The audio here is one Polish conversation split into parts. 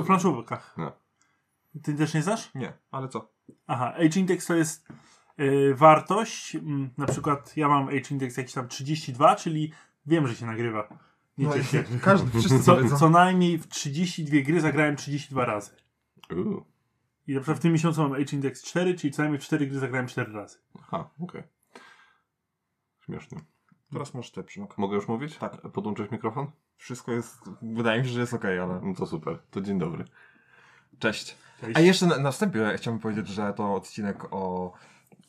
W planszówkach. Nie. Ty też nie znasz? Nie, ale co? Aha, Age Index to jest y, wartość. mm, na przykład ja mam Age Index jakiś tam 32, czyli wiem, że się nagrywa. Nie No, się. każdy, wszyscy Co, co najmniej w 32 gry zagrałem 32 razy. Uuu. I na przykład w tym miesiącu mam Age Index 4, czyli co najmniej w 4 gry zagrałem 4 razy. Aha, okej. Śmiesznie. Teraz możesz ty, Przymek. Mogę już mówić? Tak. Podłączyć mikrofon? Wszystko jest, wydaje mi się, że jest okej, ale... No to super. To dzień dobry. Cześć. Cześć. A jeszcze na, na wstępie chciałbym powiedzieć, że to odcinek o,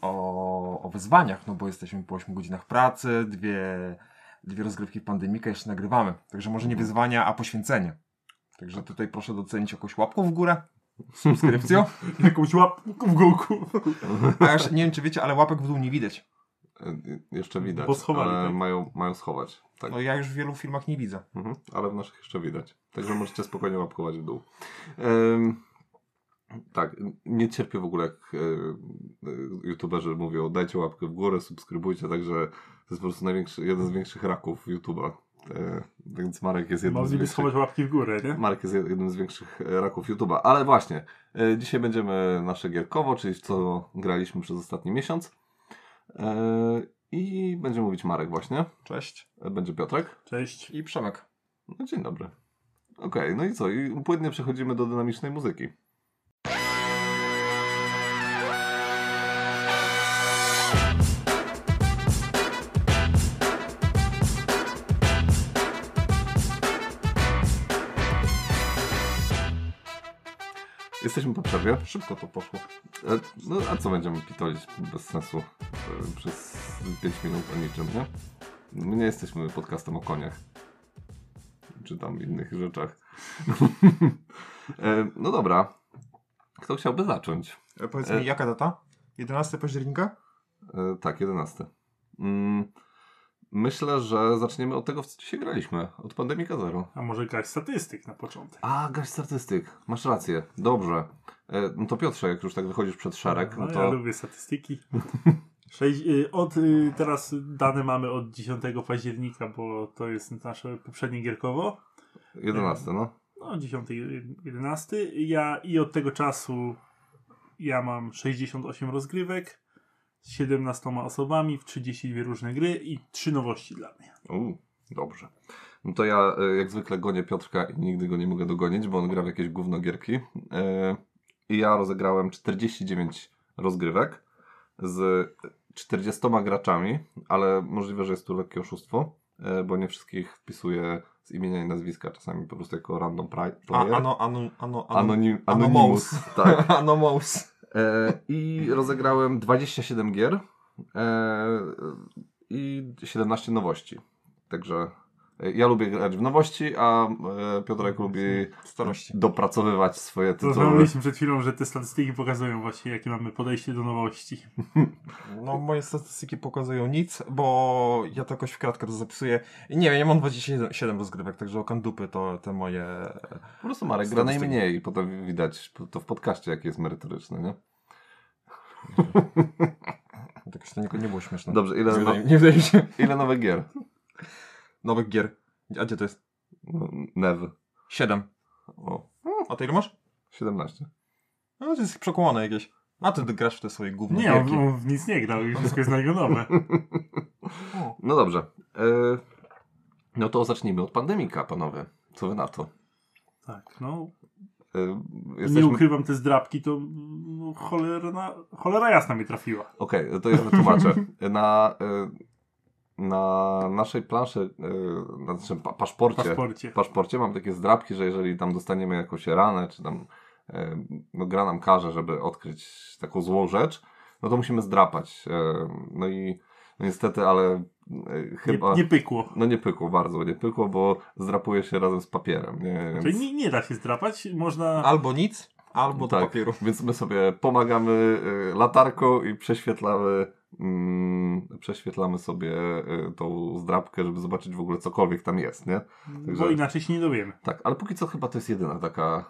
o, o wyzwaniach, no bo jesteśmy po 8 godzinach pracy, dwie, dwie rozgrywki pandemika jeszcze nagrywamy. Także może nie wyzwania, a poświęcenie. Także tutaj proszę docenić jakąś łapką w górę, subskrypcją. Jakąś łapką w gółku. A już nie wiem, czy wiecie, ale łapek w dół nie widać. E, Jeszcze widać, Bo schowali, ale tak? mają, mają schować. Tak. No ja już w wielu filmach nie widzę. Mhm, ale w naszych jeszcze widać. Także możecie spokojnie łapkować w dół. Ym, tak, nie cierpię w ogóle jak e, e, youtuberzy mówią dajcie łapkę w górę, subskrybujcie, także to jest po prostu największy, jeden z większych raków YouTube'a. E, więc Marek jest jednym z Mogliby większych... schować łapki w górę, nie? Marek jest jednym z większych e, raków YouTube'a. Ale właśnie, e, dzisiaj będziemy nasze gierkowo, czyli co graliśmy przez ostatni miesiąc. E, I będzie mówić Marek właśnie. Cześć. E, Będzie Piotrek. Cześć. I Przemek. No dzień dobry. Okej, no i co? I płynnie przechodzimy do dynamicznej muzyki. Jesteśmy po przerwie. Szybko to poszło. E, No a co będziemy pitolić bez sensu e, przez 5 minut o niczym, nie? My nie jesteśmy podcastem o koniach. Czy tam innych rzeczach. E, No dobra. Kto chciałby zacząć? E, powiedz E- mi, jaka data? 11 października? E, Tak, 11. Mm, Myślę, że zaczniemy od tego, w co dzisiaj graliśmy. Od Pandemika Zero. A może jakaś statystyk na początek? A, gaś statystyk. Masz rację. Dobrze. E, No to Piotrze, jak już tak wychodzisz przed szereg, no No, to... Ja lubię statystyki. Sześć, y, od, y, teraz dane mamy od 10 października, bo to jest nasze poprzednie gierkowo. 11, no. No, 10, 11. Ja i od tego czasu ja mam 68 rozgrywek z 17 osobami w 32 różne gry i 3 nowości dla mnie. Uuu, dobrze. No to ja e, jak zwykle gonię Piotrka i nigdy go nie mogę dogonić, bo on gra w jakieś gówno gierki. E, I ja rozegrałem 49 rozgrywek z 40 graczami, ale możliwe, że jest tu lekkie oszustwo, e, bo nie wszystkich wpisuję z imienia i nazwiska, czasami po prostu jako random pri- A, player. ano, ano, ano, ano, Anonim, Anonymous. anonymous. Tak. E, I rozegrałem 27 gier e, i 17 nowości. Także ja lubię grać w nowości, a e, Piotrek lubi Starości. dopracowywać swoje To tytuły. rozmawialiśmy przed chwilą, że te statystyki pokazują właśnie, jakie mamy podejście do nowości. No, moje statystyki pokazują nic, bo ja to jakoś w kratkę to zapisuję. I nie wiem, ja mam 27 rozgrywek, także o kandupy to te moje... Po prostu Marek gra najmniej i potem widać to w podcaście, jaki jest merytoryczny, nie? Tak to nie, nie było śmieszne. Dobrze, ile, nie, no, nie wydaje mi się. ile nowych gier? Nowych gier. A gdzie to jest? No, Nev. 7. O, A ty ile masz? 17. No, to jest przekołane jakieś. A ty grasz w te swoje gówno Nie, on, gierki. on w nic nie grał i wszystko jest na niego nowe. No dobrze. E, no to zacznijmy od pandemika, panowie. Co wy na to? Tak, no. E, Nie jesteśmy... ukrywam te zdrabki, to no, cholera, cholera jasna mi trafiła. Okej, to ja wytłumaczę. Na, y, na naszej planszy, y, na naszym paszporcie, paszporcie. paszporcie mam takie zdrabki, że jeżeli tam dostaniemy jakąś ranę, czy tam y, no, gra nam każe, żeby odkryć taką złą rzecz, no to musimy zdrapać. Y, No i no niestety, ale chyba... Nie, nie pykło. No nie pykło, bardzo nie pykło, bo zdrapuje się razem z papierem. Nie? Czyli nie, nie da się zdrapać, można... Albo nic, albo do Tak, papieru. Więc my sobie pomagamy latarką i prześwietlamy, prześwietlamy sobie y, tą zdrabkę, żeby zobaczyć w ogóle cokolwiek tam jest, nie? Bo Także- inaczej się nie dowiemy. Tak, ale póki co chyba to jest jedyna taka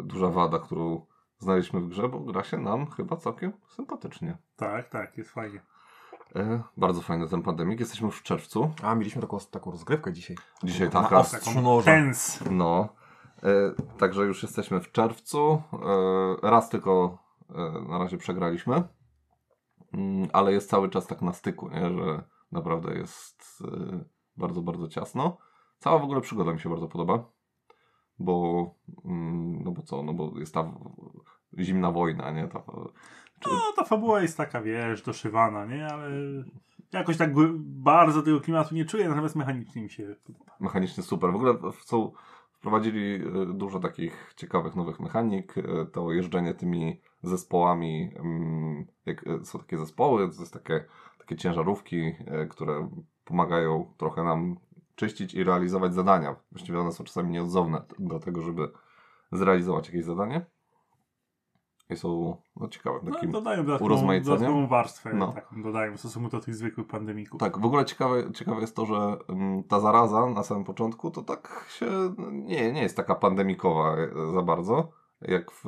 y, duża wada, którą znaleźliśmy w grze, bo gra się nam chyba całkiem sympatycznie. Tak, tak, jest fajnie. E, bardzo fajny ten pandemik. Jesteśmy już w czerwcu. A, mieliśmy taką, taką rozgrywkę dzisiaj. Dzisiaj Na taka. ostrzu noża. Pens. No. E, także już jesteśmy w czerwcu. E, raz tylko e, na razie przegraliśmy, Mm, ale jest cały czas tak na styku, nie? że naprawdę jest e, bardzo, bardzo ciasno. Cała w ogóle przygoda mi się bardzo podoba, bo mm, no bo co, no bo jest ta zimna wojna, nie? Ta, No, ta fabuła jest taka, wiesz, doszywana, nie? Ale jakoś tak bardzo tego klimatu nie czuję, natomiast mechanicznie mi się podoba. mechanicznie super. W ogóle są, wprowadzili e, dużo takich ciekawych nowych mechanik. E, To jeżdżenie tymi zespołami, mm, jak e, są takie zespoły, to jest takie, takie ciężarówki, e, które pomagają trochę nam czyścić i realizować zadania. Właściwie one są czasami nieodzowne do tego, żeby zrealizować jakieś zadanie. I są no, ciekawe. No, Takim, dodają dodatkową, dodatkową warstwę, No. taką dodają w stosunku do tych zwykłych pandemików. Tak, w ogóle ciekawe, ciekawe jest to, że mm, ta zaraza na samym początku to tak się nie, nie jest taka pandemikowa e, za bardzo, jak w...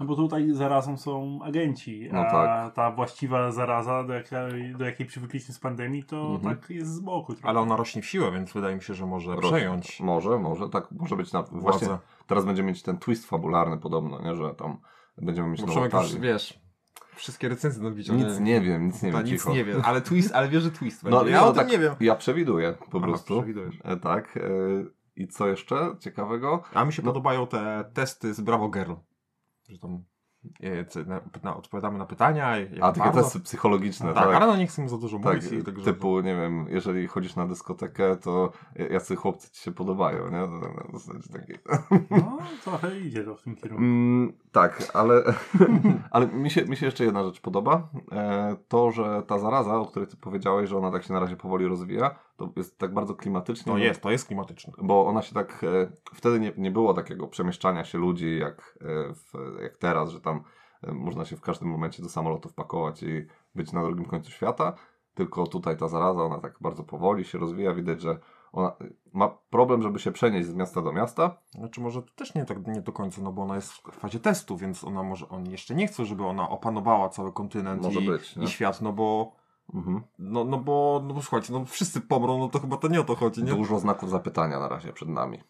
No bo tutaj zarazą są agenci, No a tak. ta właściwa zaraza, do jakiej, do jakiej przywykliśmy z pandemii, to Mhm. tak jest z boku. trochę. Ale ona rośnie w siłę, więc wydaje mi się, że może przejąć Może, może, tak, może być na... władzę. Właśnie teraz będziemy mieć ten twist fabularny podobno, nie, że tam będziemy mieć Bo nową talię. wiesz, wszystkie recenzje nadbicia. Nic nie wiem, nic nie wiem, nic cicho. nie wiem, ale twist, ale wiesz, że twist będzie. No, ja no, o tym tak, nie wiem. Ja przewiduję po Aha, prostu. przewidujesz. E, tak. E, I co jeszcze ciekawego? A mi się No. podobają te testy z Bravo Girl. Że tam e, na, na, odpowiadamy na pytania. jak A, takie testy psychologiczne, No tak? tak, ale no nie chcę za dużo Tak, mówić. i także- typu, nie wiem, jeżeli chodzisz na dyskotekę, to jacy chłopcy ci się podobają, nie? Takie. No, trochę idzie to w tym kierunku. Mm, tak, ale, ale mi, się, mi się jeszcze jedna rzecz podoba. E, to, że ta zaraza, o której ty powiedziałeś, że ona tak się na razie powoli rozwija, to jest tak bardzo klimatycznie. No jest, to jest klimatyczne. Bo ona się tak. E, wtedy nie, nie było takiego przemieszczania się ludzi jak, e, w, jak teraz, że tam można się w każdym momencie do samolotu wpakować i być na drugim końcu świata. Tylko tutaj ta zaraza, ona tak bardzo powoli się rozwija. Widać, że ona e, ma problem, żeby się przenieść z miasta do miasta. Znaczy może to też nie tak nie do końca, no bo ona jest w fazie testu, więc ona może, on jeszcze nie chce, żeby ona opanowała cały kontynent Może i, być, i świat, no bo Mhm. no, no bo, no bo słuchajcie, no wszyscy pomrą, no to chyba to nie o to chodzi, nie? Dużo znaków zapytania na razie przed nami.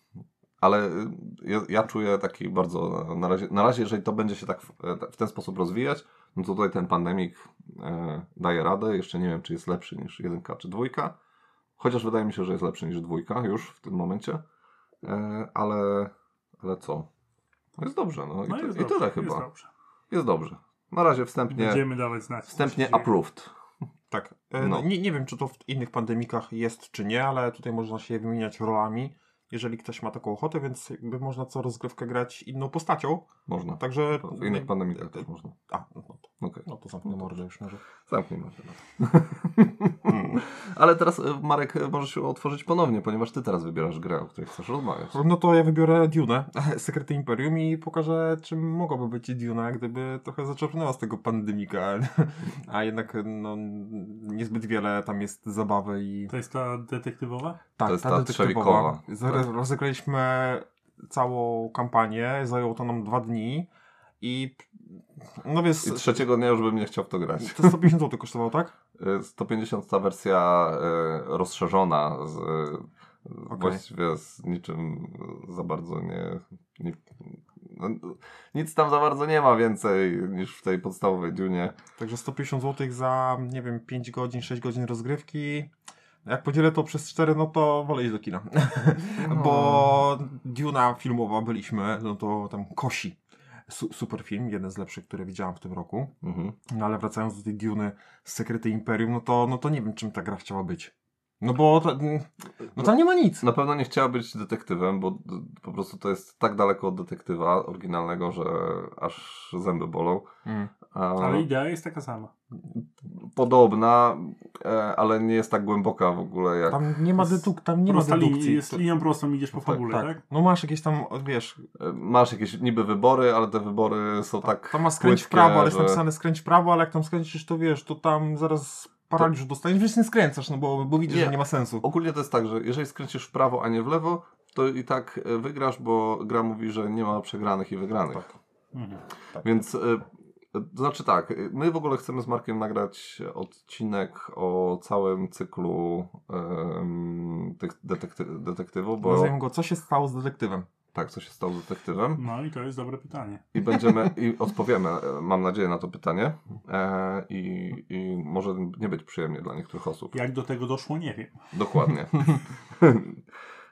Ale y, ja, ja czuję taki bardzo. Na razie, na razie, jeżeli to będzie się tak w, w ten sposób rozwijać, no to tutaj ten pandemik e, daje radę. Jeszcze nie wiem, czy jest lepszy niż jedynka czy dwójka. Chociaż wydaje mi się, że jest lepszy niż dwójka już w tym momencie. E, ale, ale co? Jest dobrze. No, i, No to, jest i dobrze, tyle chyba. Jest dobrze. Jest dobrze. Na razie wstępnie, Będziemy dawać znać. wstępnie approved. Tak. E, No. no. nie, nie wiem, czy to w innych pandemikach jest, czy nie, ale tutaj można się wymieniać rolami, jeżeli ktoś ma taką ochotę, więc jakby można co rozgrywkę grać inną postacią. Można. Także. W innych pandemikach też można. A, no to, Okej. no to zamknę mordę już może. Zamknij mordę. no. Ale teraz, e, Marek, e, możesz się otworzyć ponownie, ponieważ ty teraz wybierasz grę, o której chcesz rozmawiać. No to ja wybiorę Dune, Sekrety Imperium i pokażę, czym mogłaby być Duna, gdyby trochę zaczerpnęła z tego pandemika. A jednak no, niezbyt wiele tam jest zabawy i... To jest ta detektywowa? Tak, To jest ta detektywowa. trzewikowa. Zare- Rozegraliśmy całą kampanię, zajęło to nam dwa dni i no wiesz, I trzeciego dnia już bym nie chciał w to grać. to 150 zł kosztowało, tak? E, 150 ta wersja e, rozszerzona z e, właściwie z niczym za bardzo nie, nie no, nic tam za bardzo nie ma więcej niż w tej podstawowej Dunie. Także 150 zł za, nie wiem, 5 godzin, 6 godzin rozgrywki. Jak podzielę to przez 4, no to wolę iść do kina. No. Bo Duna filmowa byliśmy, no to tam Kosi. Su super film, jeden z lepszych, które widziałam w tym roku. Mhm. No ale wracając do tej Duny Sekrety Imperium, no to, no to nie wiem, czym ta gra chciała być. No bo to, no tam nie ma nic. Na pewno nie chciała być detektywem, bo po prostu to jest tak daleko od detektywa oryginalnego, że aż zęby bolą. Mm. Ale idea jest taka sama. Podobna, e, ale nie jest tak głęboka w ogóle jak... Tam nie ma deduk, tam nie ma dedukcji. jest linią prostą, idziesz po Tak, fabule, tak? tak. No masz jakieś tam, wiesz, E, Masz jakieś niby wybory, ale te wybory są tak Tam ma skręć w prawo, ale jest napisane skręć w prawo, ale jak tam skręcisz, to wiesz, to tam zaraz paraliż dostaniesz, więc nie skręcasz, no bo, bo widzisz, Nie. że nie ma sensu. Ogólnie to jest tak, że jeżeli skręcisz w prawo, a nie w lewo, to i tak e, wygrasz, bo gra mówi, że nie ma przegranych i wygranych. Tak. Mhm. Więc e, to znaczy tak, my w ogóle chcemy z Markiem nagrać odcinek o całym cyklu em, tych detekty detektywów, bo Nazwijmy go, co się stało z detektywem. Tak, co się stało z detektywem. No i to jest dobre pytanie. I będziemy, i odpowiemy, e, mam nadzieję, na to pytanie. E, i, I może nie być przyjemnie dla niektórych osób. Jak do tego doszło, nie wiem. Dokładnie. e,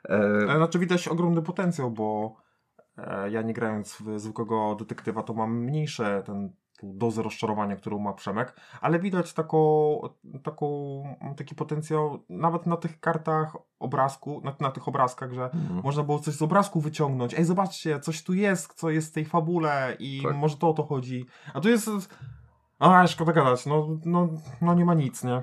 E, Znaczy widać ogromny potencjał, bo e, ja nie grając w zwykłego detektywa, to mam mniejsze ten tą dozę rozczarowania, którą ma Przemek, ale widać taką, taką, taki potencjał nawet na tych kartach obrazku, na, na tych obrazkach, że mhm. można było coś z obrazku wyciągnąć. Ej, zobaczcie, coś tu jest, co jest w tej fabule i Tak. może to o to chodzi. A tu jest... A, szkoda gadać, no, no, no nie ma nic, nie?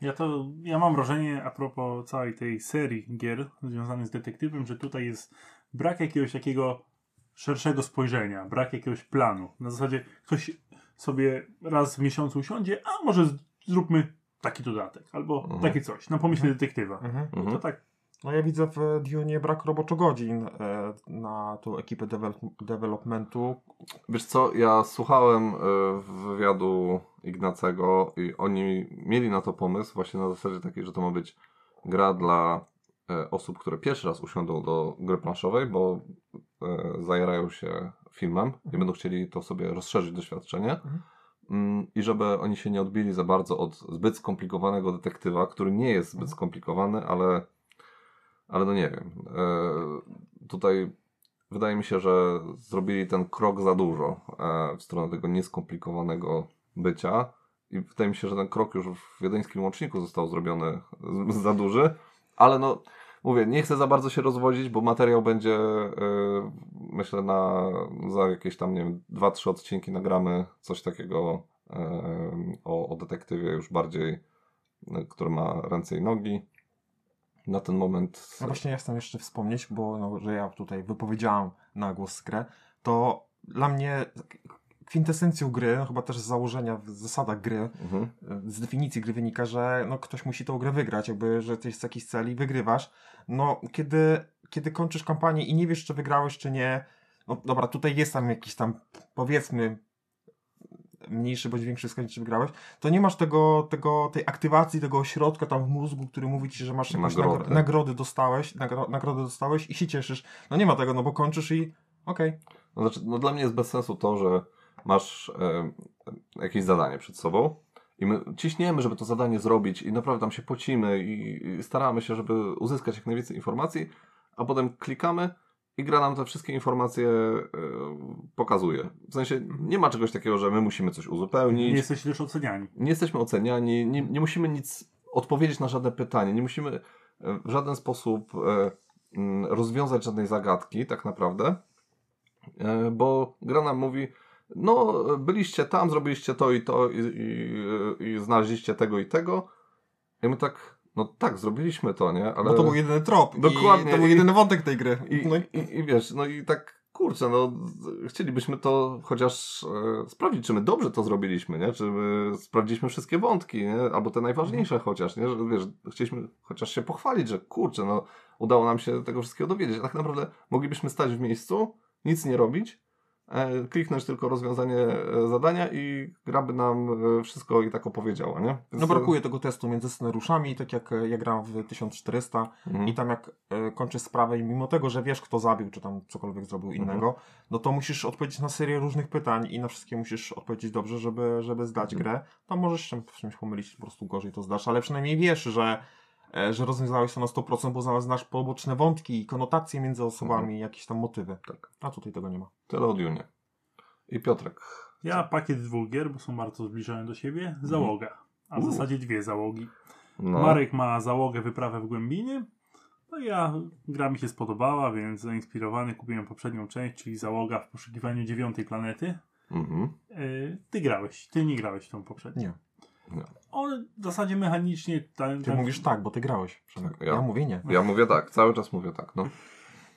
Ja to, ja mam wrażenie a propos całej tej serii gier związanych z detektywem, że tutaj jest brak jakiegoś takiego szerszego spojrzenia, brak jakiegoś planu. Na zasadzie ktoś sobie raz w miesiącu usiądzie, a może zróbmy taki dodatek, albo Mhm. takie coś, na pomyśle Mhm. detektywa. Mhm. To Mhm. tak, No ja widzę w Dune brak roboczo-godzin e, na tą ekipę devel- developmentu. Wiesz co, ja słuchałem e, wywiadu Ignacego i oni mieli na to pomysł właśnie na zasadzie takiej, że to ma być gra dla e, osób, które pierwszy raz usiądą do gry planszowej, bo e, zajarają się filmem i będą chcieli to sobie rozszerzyć doświadczenie. Mhm. Mm, I żeby oni się nie odbili za bardzo od zbyt skomplikowanego detektywa, który nie jest zbyt skomplikowany, ale, ale no nie wiem. E, tutaj wydaje mi się, że zrobili ten krok za dużo e, w stronę tego nieskomplikowanego bycia. I wydaje mi się, że ten krok już w wiedeńskim łączniku został zrobiony za duży, ale no mówię, nie chcę za bardzo się rozwodzić, bo materiał będzie e, myślę na za jakieś tam, nie wiem, dwa, trzy odcinki nagramy coś takiego e, o, o detektywie już bardziej, e, który ma ręce i nogi. Na ten moment No właśnie ja chcę jeszcze wspomnieć, bo no, że ja tutaj wypowiedziałam na głos grę, to dla mnie kwintesencją gry, no chyba też z założenia, w zasadach gry, mhm. z definicji gry wynika, że no, ktoś musi tą grę wygrać, jakby, że to jest jakiś cel i wygrywasz. No, kiedy, kiedy kończysz kampanię i nie wiesz, czy wygrałeś, czy nie, no dobra, tutaj jest tam jakiś tam, powiedzmy, mniejszy bądź większy wskaźnik, czy wygrałeś, to nie masz tego, tego, tej aktywacji, tego ośrodka tam w mózgu, który mówi ci, że masz jakąś Nagrody. nagrody, nagrody dostałeś, nagro, nagrody dostałeś i się cieszysz. No nie ma tego, no bo kończysz i okej. No, znaczy, no dla mnie jest bez sensu to, że masz e, jakieś zadanie przed sobą i my ciśniemy, żeby to zadanie zrobić i naprawdę tam się pocimy i, i staramy się, żeby uzyskać jak najwięcej informacji, a potem klikamy i gra nam te wszystkie informacje e, pokazuje. W sensie nie ma czegoś takiego, że my musimy coś uzupełnić, nie jesteście też oceniani. nie jesteśmy oceniani, nie, nie musimy nic odpowiedzieć na żadne pytanie, nie musimy e, w żaden sposób e, mm, rozwiązać żadnej zagadki, tak naprawdę, bo gra nam mówi, no byliście tam, zrobiliście to i to i, i, i znaleźliście tego i tego i my tak, no tak, zrobiliśmy to, nie? Ale... Bo to był jedyny trop. Dokładnie. I to był jedyny wątek tej gry. I, no i i, wiesz, no i tak kurczę, no chcielibyśmy to chociaż e, sprawdzić, czy my dobrze to zrobiliśmy, nie? Czy my sprawdziliśmy wszystkie wątki, nie? Albo te najważniejsze chociaż, nie? Że wiesz, chcieliśmy chociaż się pochwalić, że kurczę, no udało nam się tego wszystkiego dowiedzieć. A tak naprawdę moglibyśmy stać w miejscu, nic nie robić, kliknąć tylko rozwiązanie e, zadania i gra by nam e, wszystko i tak opowiedziała, nie? No Więc, brakuje tego testu między scenariuszami, tak jak e, ja gram w 1400 Mhm. i tam jak e, kończysz sprawę i mimo tego, że wiesz kto zabił, czy tam cokolwiek zrobił Mhm. innego, no to musisz odpowiedzieć na serię różnych pytań i na wszystkie musisz odpowiedzieć dobrze, żeby, żeby zdać Mhm. grę. Tam możesz się w czymś pomylić, po prostu gorzej to zdasz, ale przynajmniej wiesz, że e, że rozwiązałeś to na 100%, bo znasz poboczne wątki, konotacje między osobami, jakieś tam motywy. Tak. A tutaj tego nie ma. Tyle o Dune. I Piotrek. Ja pakiet dwóch gier, bo są bardzo zbliżone do siebie, załoga. A w U. zasadzie dwie załogi. No. Marek ma załogę wyprawę w głębinie. No i ja, gra mi się spodobała, więc zainspirowany kupiłem poprzednią część, czyli załoga w poszukiwaniu dziewiątej planety. Mhm. Yy, ty grałeś, ty nie grałeś w tą poprzednią. Nie. On w zasadzie mechanicznie... Ten, Ty mówisz tak, bo ty grałeś. Ja. Ja. mówię nie. Ja mówię tak, cały czas mówię tak, no.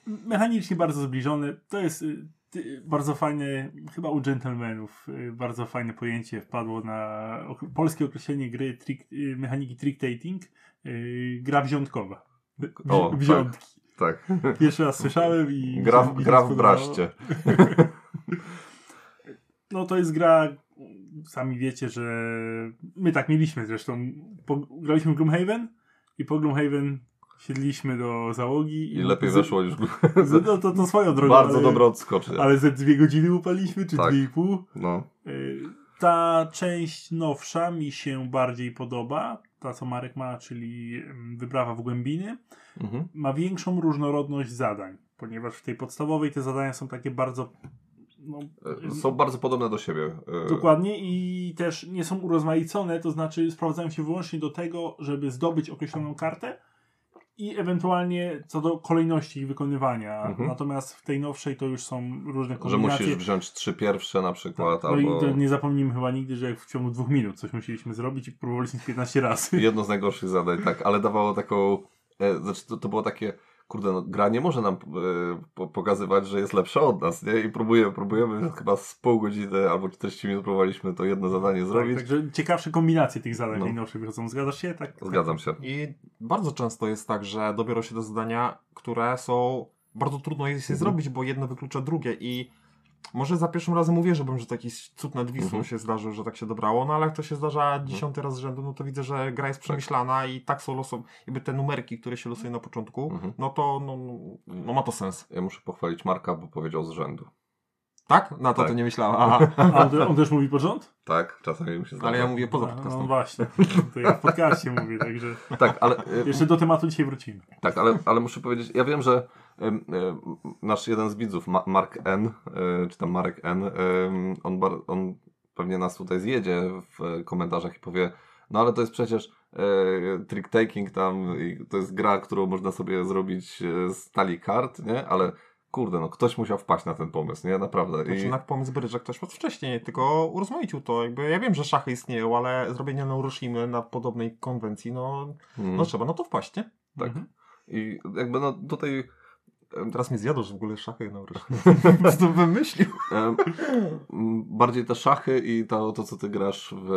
Mechanicznie bardzo zbliżone. To jest y, bardzo fajne, chyba u gentlemanów, y, bardzo fajne pojęcie wpadło na ok- polskie określenie gry trick, y, mechaniki trick-tating. Y, gra wziątkowa. Wzi- O, tak. wziątki. Tak. Pierwszy raz słyszałem i... Gra, gra w braście. No to jest gra, sami wiecie, że my tak mieliśmy zresztą. Po, graliśmy w Gloomhaven i po Gloomhaven Siedliśmy do załogi I lepiej z- weszło niż... z- No to, to swoją drogą. Bardzo ale, dobre odskocznie. Ale ze dwie godziny upaliśmy, czy Tak. dwie i pół. No. Y, Ta część nowsza mi się bardziej podoba. Ta, co Marek ma, czyli wyprawa w głębiny. Mhm. Ma większą różnorodność zadań, ponieważ w tej podstawowej te zadania są takie bardzo. No, E, Są bardzo podobne do siebie. E, Dokładnie i też nie są urozmaicone, to znaczy sprowadzają się wyłącznie do tego, żeby zdobyć określoną kartę i ewentualnie co do kolejności ich wykonywania. Mhm. Natomiast w tej nowszej to już są różne Że kombinacje. musisz wziąć trzy pierwsze na przykład, no albo... i to nie zapomnimy chyba nigdy, że jak w ciągu dwóch minut coś musieliśmy zrobić i próbowaliśmy 15 razy. Jedno z najgorszych zadań, tak, ale dawało taką. E, znaczy, to, to było takie. Kurde, no, gra nie może nam po, pokazywać, że jest lepsza od nas, nie? I próbujemy, próbujemy chyba z pół godziny albo 40 minut próbowaliśmy to jedno zadanie Tak, zrobić. także ciekawsze kombinacje tych zadań No. najnowszych wychodzą. Zgadzasz się? Tak. Zgadzam się. I bardzo często jest tak, że dobiorą się do zadania, które są bardzo trudno jest je Mhm. zrobić, bo jedno wyklucza drugie i może za pierwszym razem uwierzyłbym, że taki cud nad Wisłą Mhm. się zdarzył, że tak się dobrało, no ale jak to się zdarza dziesiąty raz z rzędu, no to widzę, że gra jest przemyślana i tak są losowe, jakby te numerki, które się losuje na początku, Mhm. no to no, no ma to sens. Ja muszę pochwalić Marka, bo powiedział z rzędu. Tak? Na to Tak. to nie myślałem. Aha. A on, on też mówi pod rząd? Tak, czasami mi się zdarza. Ale ja mówię poza No, no podcastem. właśnie. To ja w podcaście mówię, także Tak, ale, e, jeszcze do tematu dzisiaj wrócimy. tak, ale, ale muszę powiedzieć, ja wiem, że nasz jeden z widzów, Ma Mark N, e, czy tam Marek N, em, on, bar, on pewnie nas tutaj zjedzie w komentarzach i powie, no ale to jest przecież e, trick taking tam, i to jest gra, którą można sobie zrobić e, z talii kart, nie? Ale kurde, no ktoś musiał wpaść na ten pomysł, nie? Naprawdę. Znaczy, I, na pomysł bry, że ktoś padł wcześniej, tylko urozmaicił to. Jakby ja wiem, że szachy istnieją, ale zrobienie Neuroshimy na podobnej konwencji, no, mm, no trzeba na to wpaść, nie? tak. Mhm. I jakby no tutaj Teraz mnie zjadł, że w ogóle szachy Neuroshimy. Co to wymyślił? Bardziej te szachy i to, to co ty grasz w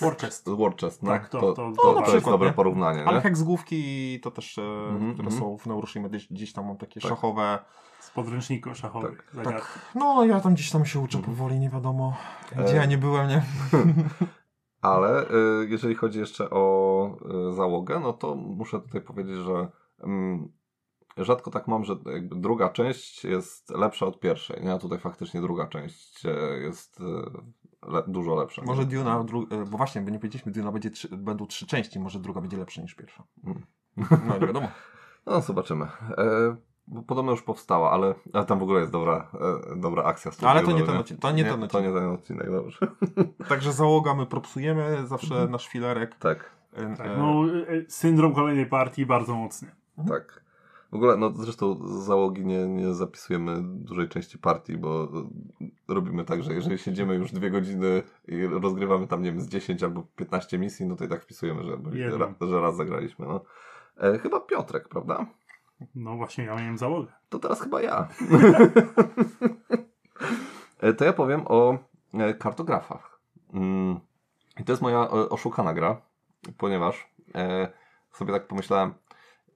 Warchest. Warchest, no. Tak, to- to, to- to, to to, na jest dobre nie? porównanie, Ale nie? heksgłówki to też, e, Mhm, które mhm. są w Neuroshimie, gdzieś, gdzieś tam mam takie Tak. szachowe. Z podręczników szachowych. zagadki. Tak. No, ja tam gdzieś tam się uczę Mhm. powoli, nie wiadomo. E, Gdzie ja nie byłem, nie? Ale y, jeżeli chodzi jeszcze o załogę, no to muszę tutaj powiedzieć, że mm, rzadko tak mam, że jakby druga część jest lepsza od pierwszej, nie? A tutaj faktycznie druga część e, jest e, le, dużo lepsza. Może nie? Duna, e, bo właśnie, bo nie powiedzieliśmy, Duna będzie trzy, będą trzy części, może druga będzie lepsza niż pierwsza. Mm. No, nie wiadomo. No, zobaczymy. E, bo podobno już powstała, ale, ale tam w ogóle jest dobra, e, dobra akcja. z tą Ale to nie ten odcinek, to nie ten To odcinek. nie ten odcinek, dobrze. Także załoga, my propsujemy zawsze nasz filerek. Tak, E, Tak, no, syndrom kolejnej partii bardzo mocny. tak. W ogóle, no zresztą załogi nie, nie zapisujemy dużej części partii, bo robimy tak, że jeżeli siedzimy już dwie godziny i rozgrywamy tam, nie wiem, z 10 albo 15 misji, no to i tak wpisujemy, że, ra, że raz zagraliśmy. No. E, chyba Piotrek, prawda? No właśnie, ja miałem załogę. To teraz chyba ja. E, to ja powiem o e, kartografach. Mm, I to jest moja e, oszukana gra, ponieważ sobie tak pomyślałem,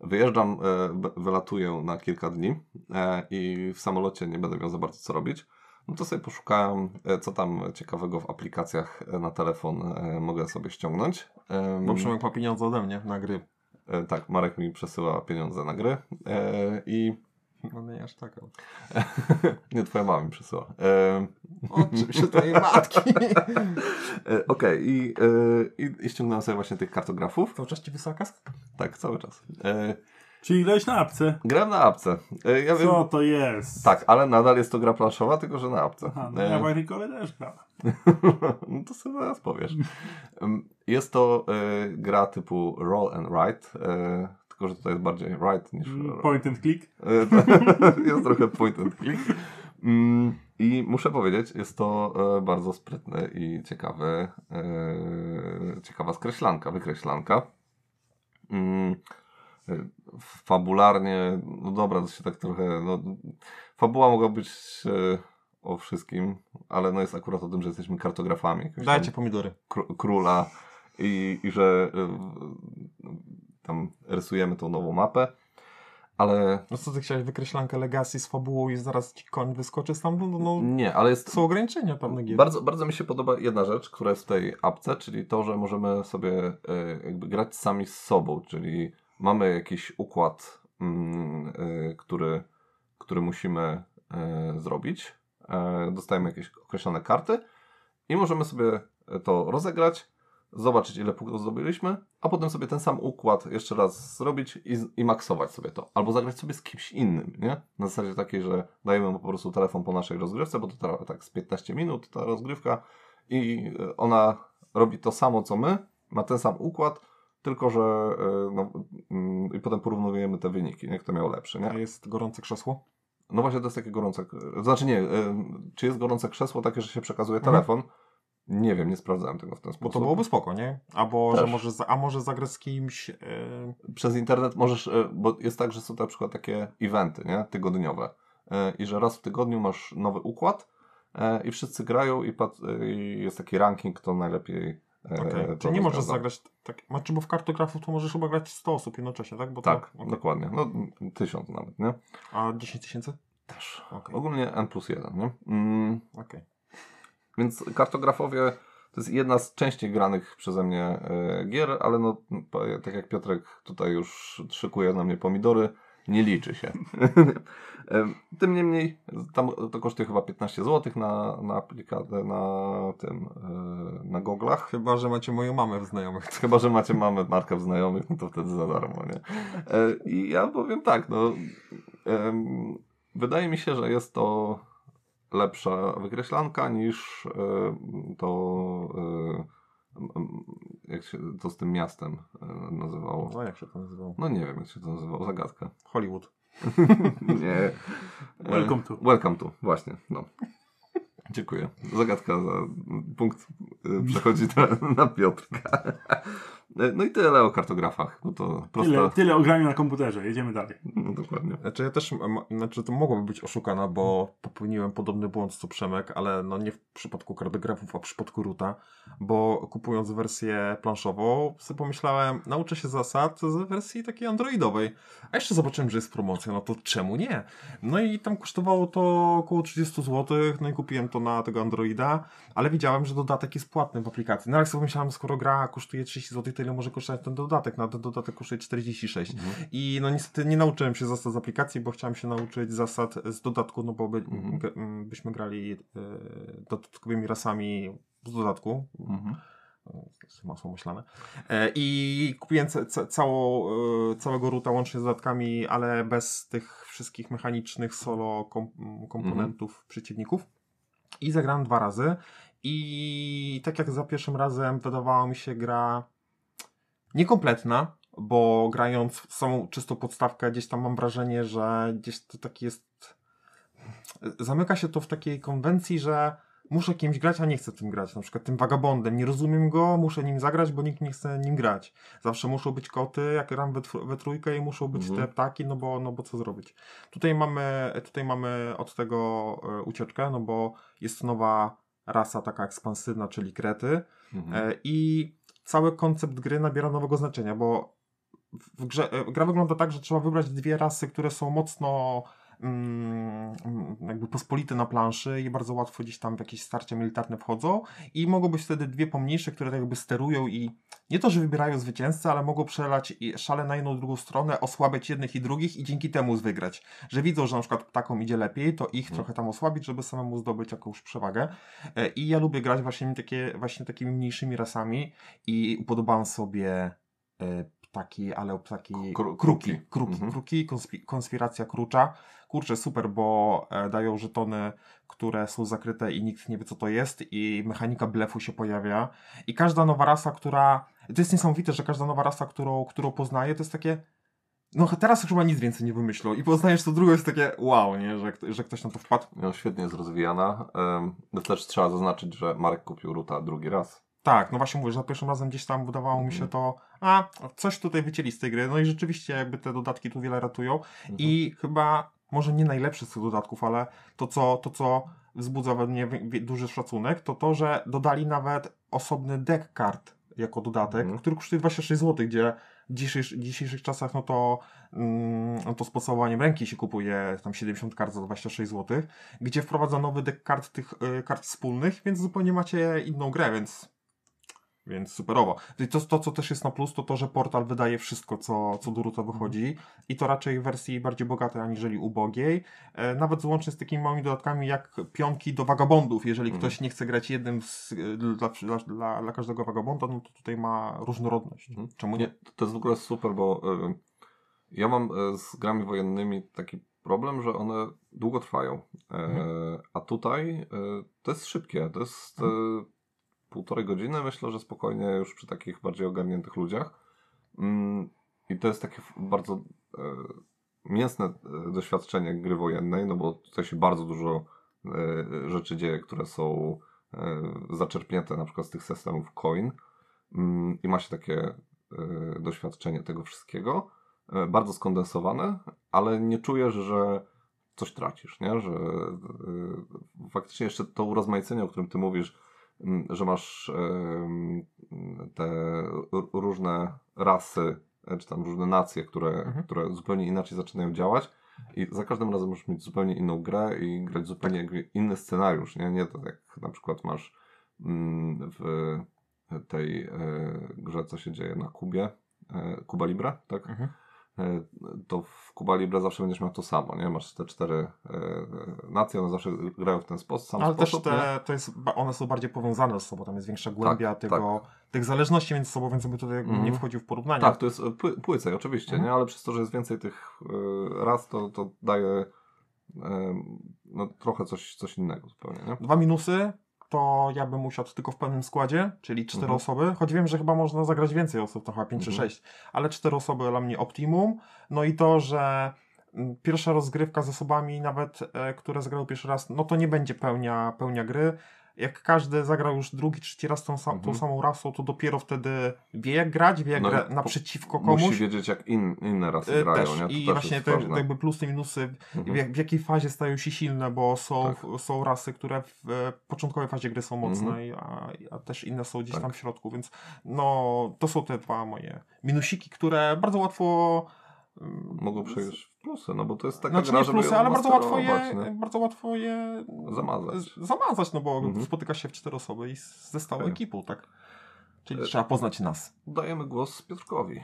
wyjeżdżam, e, wylatuję na kilka dni e, i w samolocie nie będę miał za bardzo co robić. No to sobie poszukałem, e, co tam ciekawego w aplikacjach na telefon mogę sobie ściągnąć. Bo Przemek ma pieniądze ode mnie na gry. tak, Marek mi przesyła pieniądze na gry i No nie aż tak. ale- nie, twoja mama mi przesyła. E, Oczywiście twojej matki. e, Okej, i, e, i, i ściągnąłem sobie właśnie tych kartografów. Cały czas ci wysoka? Tak, cały czas. E, Czyli grałeś na apce. grałem na apce. E, ja wiem, Co to jest? tak, ale nadal jest to gra planszowa, tylko że na apce. Aha, no E, ja w Agricole też grałem. no to sobie zaraz powiesz. Jest to e, gra typu roll and write, e, tylko że tutaj jest bardziej write niż Mm, Point and click. E, jest trochę point and click. Mm, I muszę powiedzieć, jest to e, bardzo sprytny i ciekawy, e, ciekawa skreślanka, wykreślanka. Mm, e, fabularnie, no dobra, to się tak trochę, no, fabuła mogła być e, o wszystkim, ale no jest akurat o tym, że jesteśmy kartografami. Dajcie pomidory. kró- króla i, i że y, tam rysujemy tą nową mapę, ale No co ty chciałeś, wykreślankę Legacy z fabułą i zaraz ci koń wyskoczy stamtąd? No, no nie, ale jest są ograniczenia pewne gier. bardzo, bardzo mi się podoba jedna rzecz, która jest w tej apce, czyli to, że możemy sobie y, jakby grać sami z sobą, czyli mamy jakiś układ, y, który, który musimy y, zrobić. Dostajemy jakieś określone karty i możemy sobie to rozegrać, zobaczyć ile punktów zdobyliśmy, a potem sobie ten sam układ jeszcze raz zrobić i, i maksować sobie to. Albo zagrać sobie z kimś innym, nie? Na zasadzie takiej, że dajemy mu po prostu telefon po naszej rozgrywce, bo to tak z 15 minut ta rozgrywka i y, ona robi to samo co my, ma ten sam układ, tylko że y, no, mm, i potem porównujemy te wyniki, nie? kto miał lepszy, nie? A jest gorące krzesło? No właśnie to jest takie gorące, znaczy nie, czy jest gorące krzesło takie, że się przekazuje Mhm. telefon? Nie wiem, nie sprawdzałem tego w ten Bo sposób. to byłoby spoko, nie? Albo, Też. że może, za- a może zagrać z kimś... Yy, przez internet możesz, e, bo jest tak, że są na przykład takie eventy, nie? Tygodniowe. E, I że raz w tygodniu masz nowy układ i wszyscy grają i, jest taki ranking, kto najlepiej to Czyli nie możesz zagrać tak. Znaczy, bo w kartografów to możesz chyba grać 100 osób jednocześnie, tak? Bo Tak, to, okej. dokładnie. No, tysiąc nawet, nie? A 10 tysięcy? Też. Okej. Ogólnie N plus 1, nie? Mm, Okej. Więc kartografowie to jest jedna z częściej granych przeze mnie e, gier, ale no, tak jak Piotrek tutaj już szykuje na mnie pomidory, nie liczy się. E, Tym niemniej, tam to kosztuje chyba 15 zł na, na aplikację, na tym, e, na goglach. Chyba, że macie moją mamę w znajomych. Chyba, że macie mamy markę w znajomych, no to wtedy za darmo, nie? I ja powiem tak, no wydaje mi się, że jest to lepsza wykreślanka niż e, to e, jak się to z tym miastem e, nazywało. No jak się to nazywało? No nie wiem, jak się to nazywało, zagadka. Hollywood. nie. Welcome to. Welcome to, właśnie, no. Dziękuję. Zagadka za punkt przechodzi na, na Piotrka. No i tyle o kartografach. No to prosta. Tyle, tyle o graniu na komputerze, jedziemy dalej. No dokładnie. Znaczy ja też, znaczy to mogłoby być oszukana, bo popełniłem podobny błąd co Przemek, ale no nie w przypadku kartografów, a w przypadku Ruta, bo kupując wersję planszową sobie pomyślałem, nauczę się zasad z wersji takiej androidowej, a jeszcze zobaczyłem, że jest promocja, no to czemu nie? No i tam kosztowało to około 30 zł, no i kupiłem to na tego androida, ale widziałem, że dodatek jest płatny w aplikacji. No ale sobie pomyślałem, skoro gra kosztuje 30 zł, to ile może kosztować ten dodatek? No ten dodatek kosztuje 46. I no niestety nie nauczyłem się zasad z aplikacji, bo chciałem się nauczyć zasad z dodatku, no bo by, Mhm. byśmy grali e, dodatkowymi rasami z dodatku. Mhm. Masło myślane. E, I kupiłem ca- ca- cało, e, całego ruta łącznie z dodatkami, ale bez tych wszystkich mechanicznych solo kom komponentów przeciwników. I zagrałem dwa razy. I tak jak za pierwszym razem wydawała mi się gra niekompletna, bo grając w samą czystą podstawkę, gdzieś tam mam wrażenie, że gdzieś to taki jest. Zamyka się to w takiej konwencji, że muszę kimś grać, a nie chcę tym grać. Na przykład tym vagabondem. Nie rozumiem go, muszę nim zagrać, bo nikt nie chce nim grać. Zawsze muszą być koty, jak gram we, we trójkę i muszą być Mhm. te ptaki, no bo, no bo co zrobić. Tutaj mamy, tutaj mamy od tego e, ucieczkę, no bo jest nowa rasa taka ekspansywna, czyli krety. Mhm. E, I cały koncept gry nabiera nowego znaczenia, bo w grze, e, gra wygląda tak, że trzeba wybrać dwie rasy, które są mocno jakby pospolite na planszy i bardzo łatwo gdzieś tam w jakieś starcia militarne wchodzą i mogą być wtedy dwie pomniejsze, które tak jakby sterują i nie to, że wybierają zwycięzcę, ale mogą przelać szale na jedną drugą stronę, osłabiać jednych i drugich i dzięki temu wygrać. Że widzą, że na przykład ptakom idzie lepiej, to ich Mhm. trochę tam osłabić, żeby samemu zdobyć jakąś przewagę. E, I ja lubię grać właśnie, takie, właśnie takimi mniejszymi rasami i upodobałem sobie ptaki, ale ptaki Kru- kruki, kruki. kruki, Mhm. kruki konspi- konspiracja krucza. Kurczę, super, bo e, dają żetony, które są zakryte i nikt nie wie co to jest i mechanika blefu się pojawia i każda nowa rasa, która... To jest niesamowite, że każda nowa rasa, którą, którą poznaję, to jest takie... No teraz chyba nic więcej nie wymyślą i poznajesz to drugą, jest takie wow, nie? Że, że ktoś na to wpadł. No, świetnie jest rozwijana. Um, też trzeba zaznaczyć, że Marek kupił Ruta drugi raz. Tak, no właśnie mówię, że za pierwszym razem gdzieś tam wydawało mi się Mhm. to, a coś tutaj wycięli z tej gry, no i rzeczywiście jakby te dodatki tu wiele ratują Mhm. i chyba, może nie najlepszy z tych dodatków, ale to co, to, co wzbudza we mnie duży szacunek, to to, że dodali nawet osobny deck kart jako dodatek, Mhm. który kosztuje 26 zł, gdzie w dzisiejszych, dzisiejszych czasach no to, mm, no to z podsumowaniem ręki się kupuje tam 70 kart za 26 zł, gdzie wprowadza nowy deck kart tych y, kart wspólnych, więc zupełnie macie inną grę, więc Więc superowo. I to, to, co też jest na plus, to to, że portal wydaje wszystko, co, co do Ruta wychodzi i to raczej w wersji bardziej bogatej aniżeli ubogiej. E, nawet łącznie z takimi małymi dodatkami jak pionki do wagabondów. Jeżeli Mhm. ktoś nie chce grać jednym z, e, dla, dla, dla, dla każdego wagabonda, no to tutaj ma różnorodność. Mhm. Czemu nie? To jest w ogóle super, bo y, ja mam y, z grami wojennymi taki problem, że one długo trwają. E, Mhm. a tutaj y, to jest szybkie. To jest y, półtorej godziny, myślę, że spokojnie już przy takich bardziej ogarniętych ludziach. Mm, I to jest takie bardzo y, mięsne y, doświadczenie gry wojennej, no bo tutaj się bardzo dużo y, rzeczy dzieje, które są zaczerpnięte na przykład z tych systemów coin. Mm, I ma się takie doświadczenie tego wszystkiego. Bardzo skondensowane, ale nie czujesz, że coś tracisz, nie? Że faktycznie jeszcze to urozmaicenie, o którym ty mówisz, że masz te różne rasy, e, czy tam różne nacje, które, Mhm. które zupełnie inaczej zaczynają działać i za każdym razem możesz mieć zupełnie inną grę i grać zupełnie jakby inny scenariusz, nie? Nie tak jak na przykład masz mm, w tej e, grze, co się dzieje na Kubie, e, Kuba Libre, tak? Mhm. E, to w Kuba Libre zawsze będziesz miał to samo, nie? Masz te cztery e, nacje, one zawsze grają w ten sposób, sam Ale też sposób, nie? te, to jest, one są bardziej powiązane ze sobą, tam jest większa głębia Tak, tego, tych zależności między sobą, więc jakby tutaj Mhm. nie wchodził w porównanie. Tak, to jest e, pły, płycej oczywiście, Mhm. nie? ale przez to, że jest więcej tych e, raz, to, to daje e, no, trochę coś, coś innego zupełnie. Nie? Dwa minusy to ja bym usiadł tylko w pełnym składzie, czyli cztery Mhm. osoby, choć wiem, że chyba można zagrać więcej osób, to chyba 5 czy Mhm. 6, ale cztery osoby dla mnie optimum. No i to, że mm, pierwsza rozgrywka z osobami nawet, e, które zagrały pierwszy raz, no to nie będzie pełnia, pełnia gry. Jak każdy zagrał już drugi, trzeci raz tą, sam, tą Mhm. samą rasą, to dopiero wtedy wie jak grać, wie jak No gra naprzeciwko komuś. Musi wiedzieć, jak in, inne rasy E, grają. też. Nie? To I też właśnie te, ważne. jakby plusy, minusy, Mhm. w, jak, w jakiej fazie stają się silne, bo są, Tak. są rasy, które w e, początkowej fazie gry są mocne, Mhm. a, a też inne są gdzieś Tak. tam w środku, więc no to są te dwa moje minusiki, które bardzo łatwo Mogą przejść w plusy, no bo to jest taka znaczy gra, nie plusy, ale bardzo łatwo, je, nie? bardzo łatwo je Zamazać. zamazać, no bo Mhm. spotyka się w cztery osoby i z- ze stałą Okej. ekipą, tak? Czyli E- trzeba poznać nas. Dajemy głos Piotrkowi.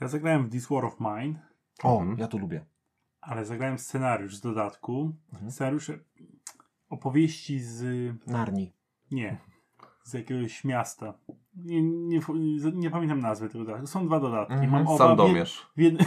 Ja zagrałem w This War of Mine, O, Mhm. ja to lubię. ale zagrałem scenariusz z dodatku. Mhm. Scenariusz opowieści z... Narni. nie, z jakiegoś miasta. Nie, nie, nie pamiętam nazwy tego dodatku. Są dwa dodatki. Mhm. Mam oba. Sandomierz. W, jed...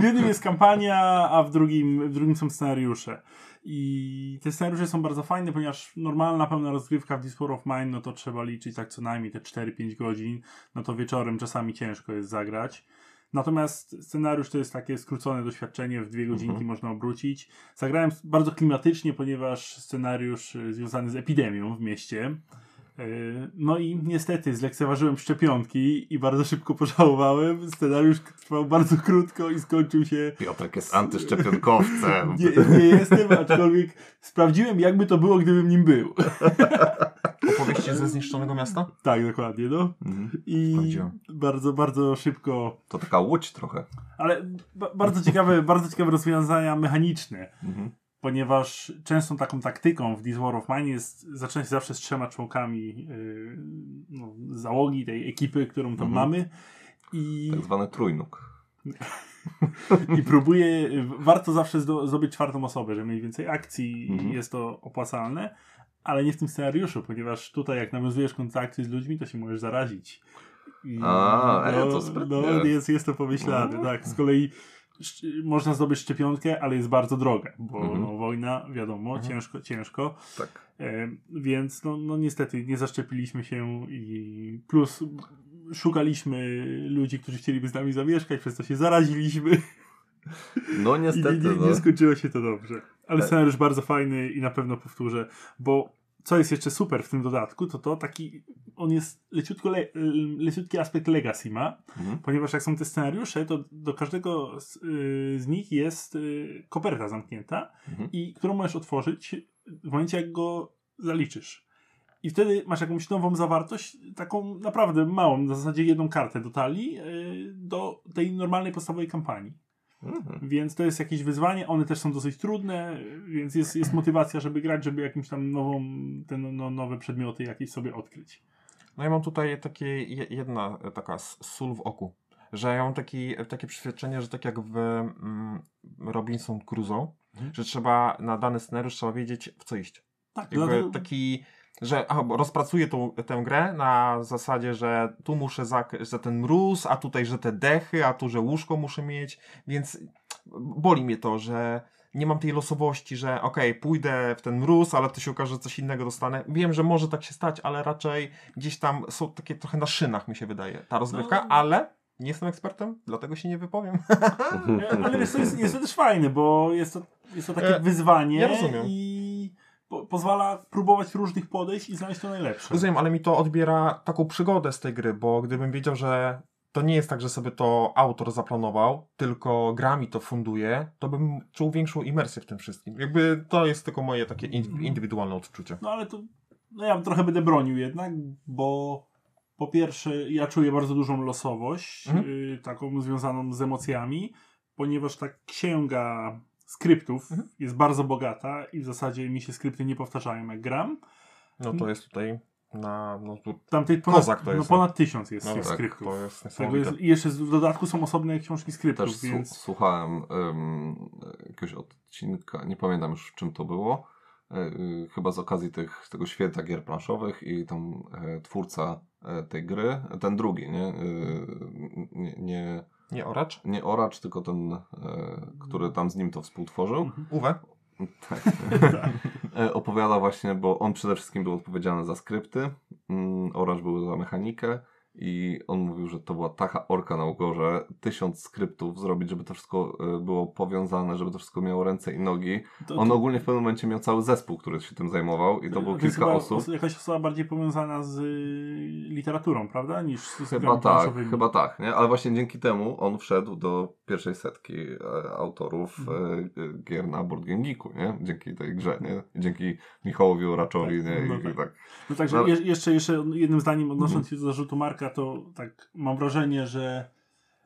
w jednym jest kampania, a w drugim, w drugim są scenariusze. I te scenariusze są bardzo fajne, ponieważ normalna pełna rozgrywka w War of Mine, no to trzeba liczyć tak co najmniej te 4-5 godzin. No to wieczorem czasami ciężko jest zagrać. Natomiast scenariusz to jest takie skrócone doświadczenie, w dwie godzinki Mhm. można obrócić. Zagrałem bardzo klimatycznie, ponieważ scenariusz y, związany z epidemią w mieście. Y, No i niestety zlekceważyłem szczepionki i bardzo szybko pożałowałem. Scenariusz trwał bardzo krótko i skończył się. Piotrek jest antyszczepionkowcem. Nie, nie jestem, aczkolwiek sprawdziłem, jakby to było, gdybym nim był. Opowieści ze zniszczonego miasta? Tak, dokładnie, no. Mhm. I bardzo, bardzo szybko. To taka łódź trochę. Ale ba- bardzo ciekawe, bardzo ciekawe rozwiązania mechaniczne. Mhm. Ponieważ częstą taką taktyką w This War of Mine jest zacząć zawsze z trzema członkami yy, no, załogi tej ekipy, którą tam Mhm. mamy i, Tak zwany trójnóg. i próbuje, warto zawsze zdo, zdobyć czwartą osobę, żeby mieć więcej akcji i Mhm. jest to opłacalne, ale nie w tym scenariuszu, ponieważ tutaj jak nawiązujesz kontakty z ludźmi, to się możesz zarazić. I, A, ej, to sprytnie. no, jest, jest to pomyślane, No. tak. Z kolei można zdobyć szczepionkę, ale jest bardzo droga, bo Mhm. no, wojna, wiadomo, Mhm. ciężko, ciężko. Tak. E, więc no, no niestety nie zaszczepiliśmy się i plus szukaliśmy ludzi, którzy chcieliby z nami zamieszkać, przez to się zaraziliśmy No i niestety. nie, nie, no. nie skończyło się to dobrze. Ale Tak. scenariusz bardzo fajny i na pewno powtórzę, bo co jest jeszcze super w tym dodatku, to to taki, on jest leciutko, le, leciutki aspekt legacy ma, Mhm. ponieważ jak są te scenariusze, to do każdego z, y, z nich jest y, koperta zamknięta, Mhm. i którą możesz otworzyć w momencie, jak go zaliczysz. I wtedy masz jakąś nową zawartość, taką naprawdę małą, na zasadzie jedną kartę do talii, y, do tej normalnej podstawowej kampanii. Mhm. Więc to jest jakieś wyzwanie, one też są dosyć trudne, więc jest, jest motywacja, żeby grać, żeby jakimś tam nową, te no, no, nowe przedmioty jakieś sobie odkryć. No ja mam tutaj takie je- jedna e, taka sól w oku, że ja mam taki, takie przeświadczenie, że tak jak w mm, Robinson Crusoe, Mhm. że trzeba na dany scenariusz trzeba wiedzieć w co iść. Tak, Jakby taki, że aha, rozpracuję tą, tę grę na zasadzie, że tu muszę za, za ten mróz, a tutaj, że te dechy, a tu, że łóżko muszę mieć, więc boli mnie to, że nie mam tej losowości, że okej, pójdę w ten mróz, ale to się okaże, że coś innego dostanę. Wiem, że może tak się stać, ale raczej gdzieś tam są takie trochę na szynach, mi się wydaje, ta rozgrywka, No. ale nie jestem ekspertem, dlatego się nie wypowiem. Ale wiesz, to jest, jest to też fajne, bo jest to, jest to takie E, wyzwanie ja rozumiem. i po, pozwala próbować różnych podejść i znaleźć to najlepsze. Rozumiem, ale mi to odbiera taką przygodę z tej gry, bo gdybym wiedział, że to nie jest tak, że sobie to autor zaplanował, tylko gra mi to funduje, to bym czuł większą imersję w tym wszystkim. Jakby to jest tylko moje takie in- indywidualne odczucie. No ale to no ja trochę będę bronił jednak, bo po pierwsze ja czuję bardzo dużą losowość, Mhm. y, taką związaną z emocjami, ponieważ ta księga skryptów Mhm. jest bardzo bogata i w zasadzie mi się skrypty nie powtarzają jak gram. No to jest tutaj na... No, tu, Tamtej ponad, Kozak to jest, no, ponad tysiąc jest no tych tak, skryptów. to jest niesamowite. jest, I jeszcze w dodatku są osobne książki skryptów, Też więc słuchałem ym, jakiegoś odcinka, nie pamiętam już w czym to było, y, y, chyba z okazji tych, tego święta gier planszowych i tam e, twórca e, tej gry, ten drugi, nie, Y, nie, nie, Nie oracz? nie Oracz, tylko ten, e, który tam z nim to współtworzył. Mhm. Uwe? Tak. E, opowiada właśnie, bo on przede wszystkim był odpowiedzialny za skrypty, mm, Orange był za mechanikę i on mówił, że to była taka orka na ugorze, tysiąc skryptów zrobić, żeby to wszystko e, było powiązane, żeby to wszystko miało ręce i nogi. to, On to, ogólnie w pewnym momencie miał cały zespół, który się tym zajmował i to było to jest kilka osób. os- jakaś osoba bardziej powiązana z y, literaturą, prawda? Niż z Chyba tak, chyba tak, nie? Ale właśnie dzięki temu on wszedł do pierwszej setki e, autorów Mhm. e, e, gier na Board Game Geeku, nie? Dzięki tej grze, nie? Dzięki Michałowi Oraczowi, Tak, nie? no I, tak. i tak. No także No. je, jeszcze, jeszcze jednym zdaniem odnosząc Mhm. się do zarzutu Marka, to tak mam wrażenie, że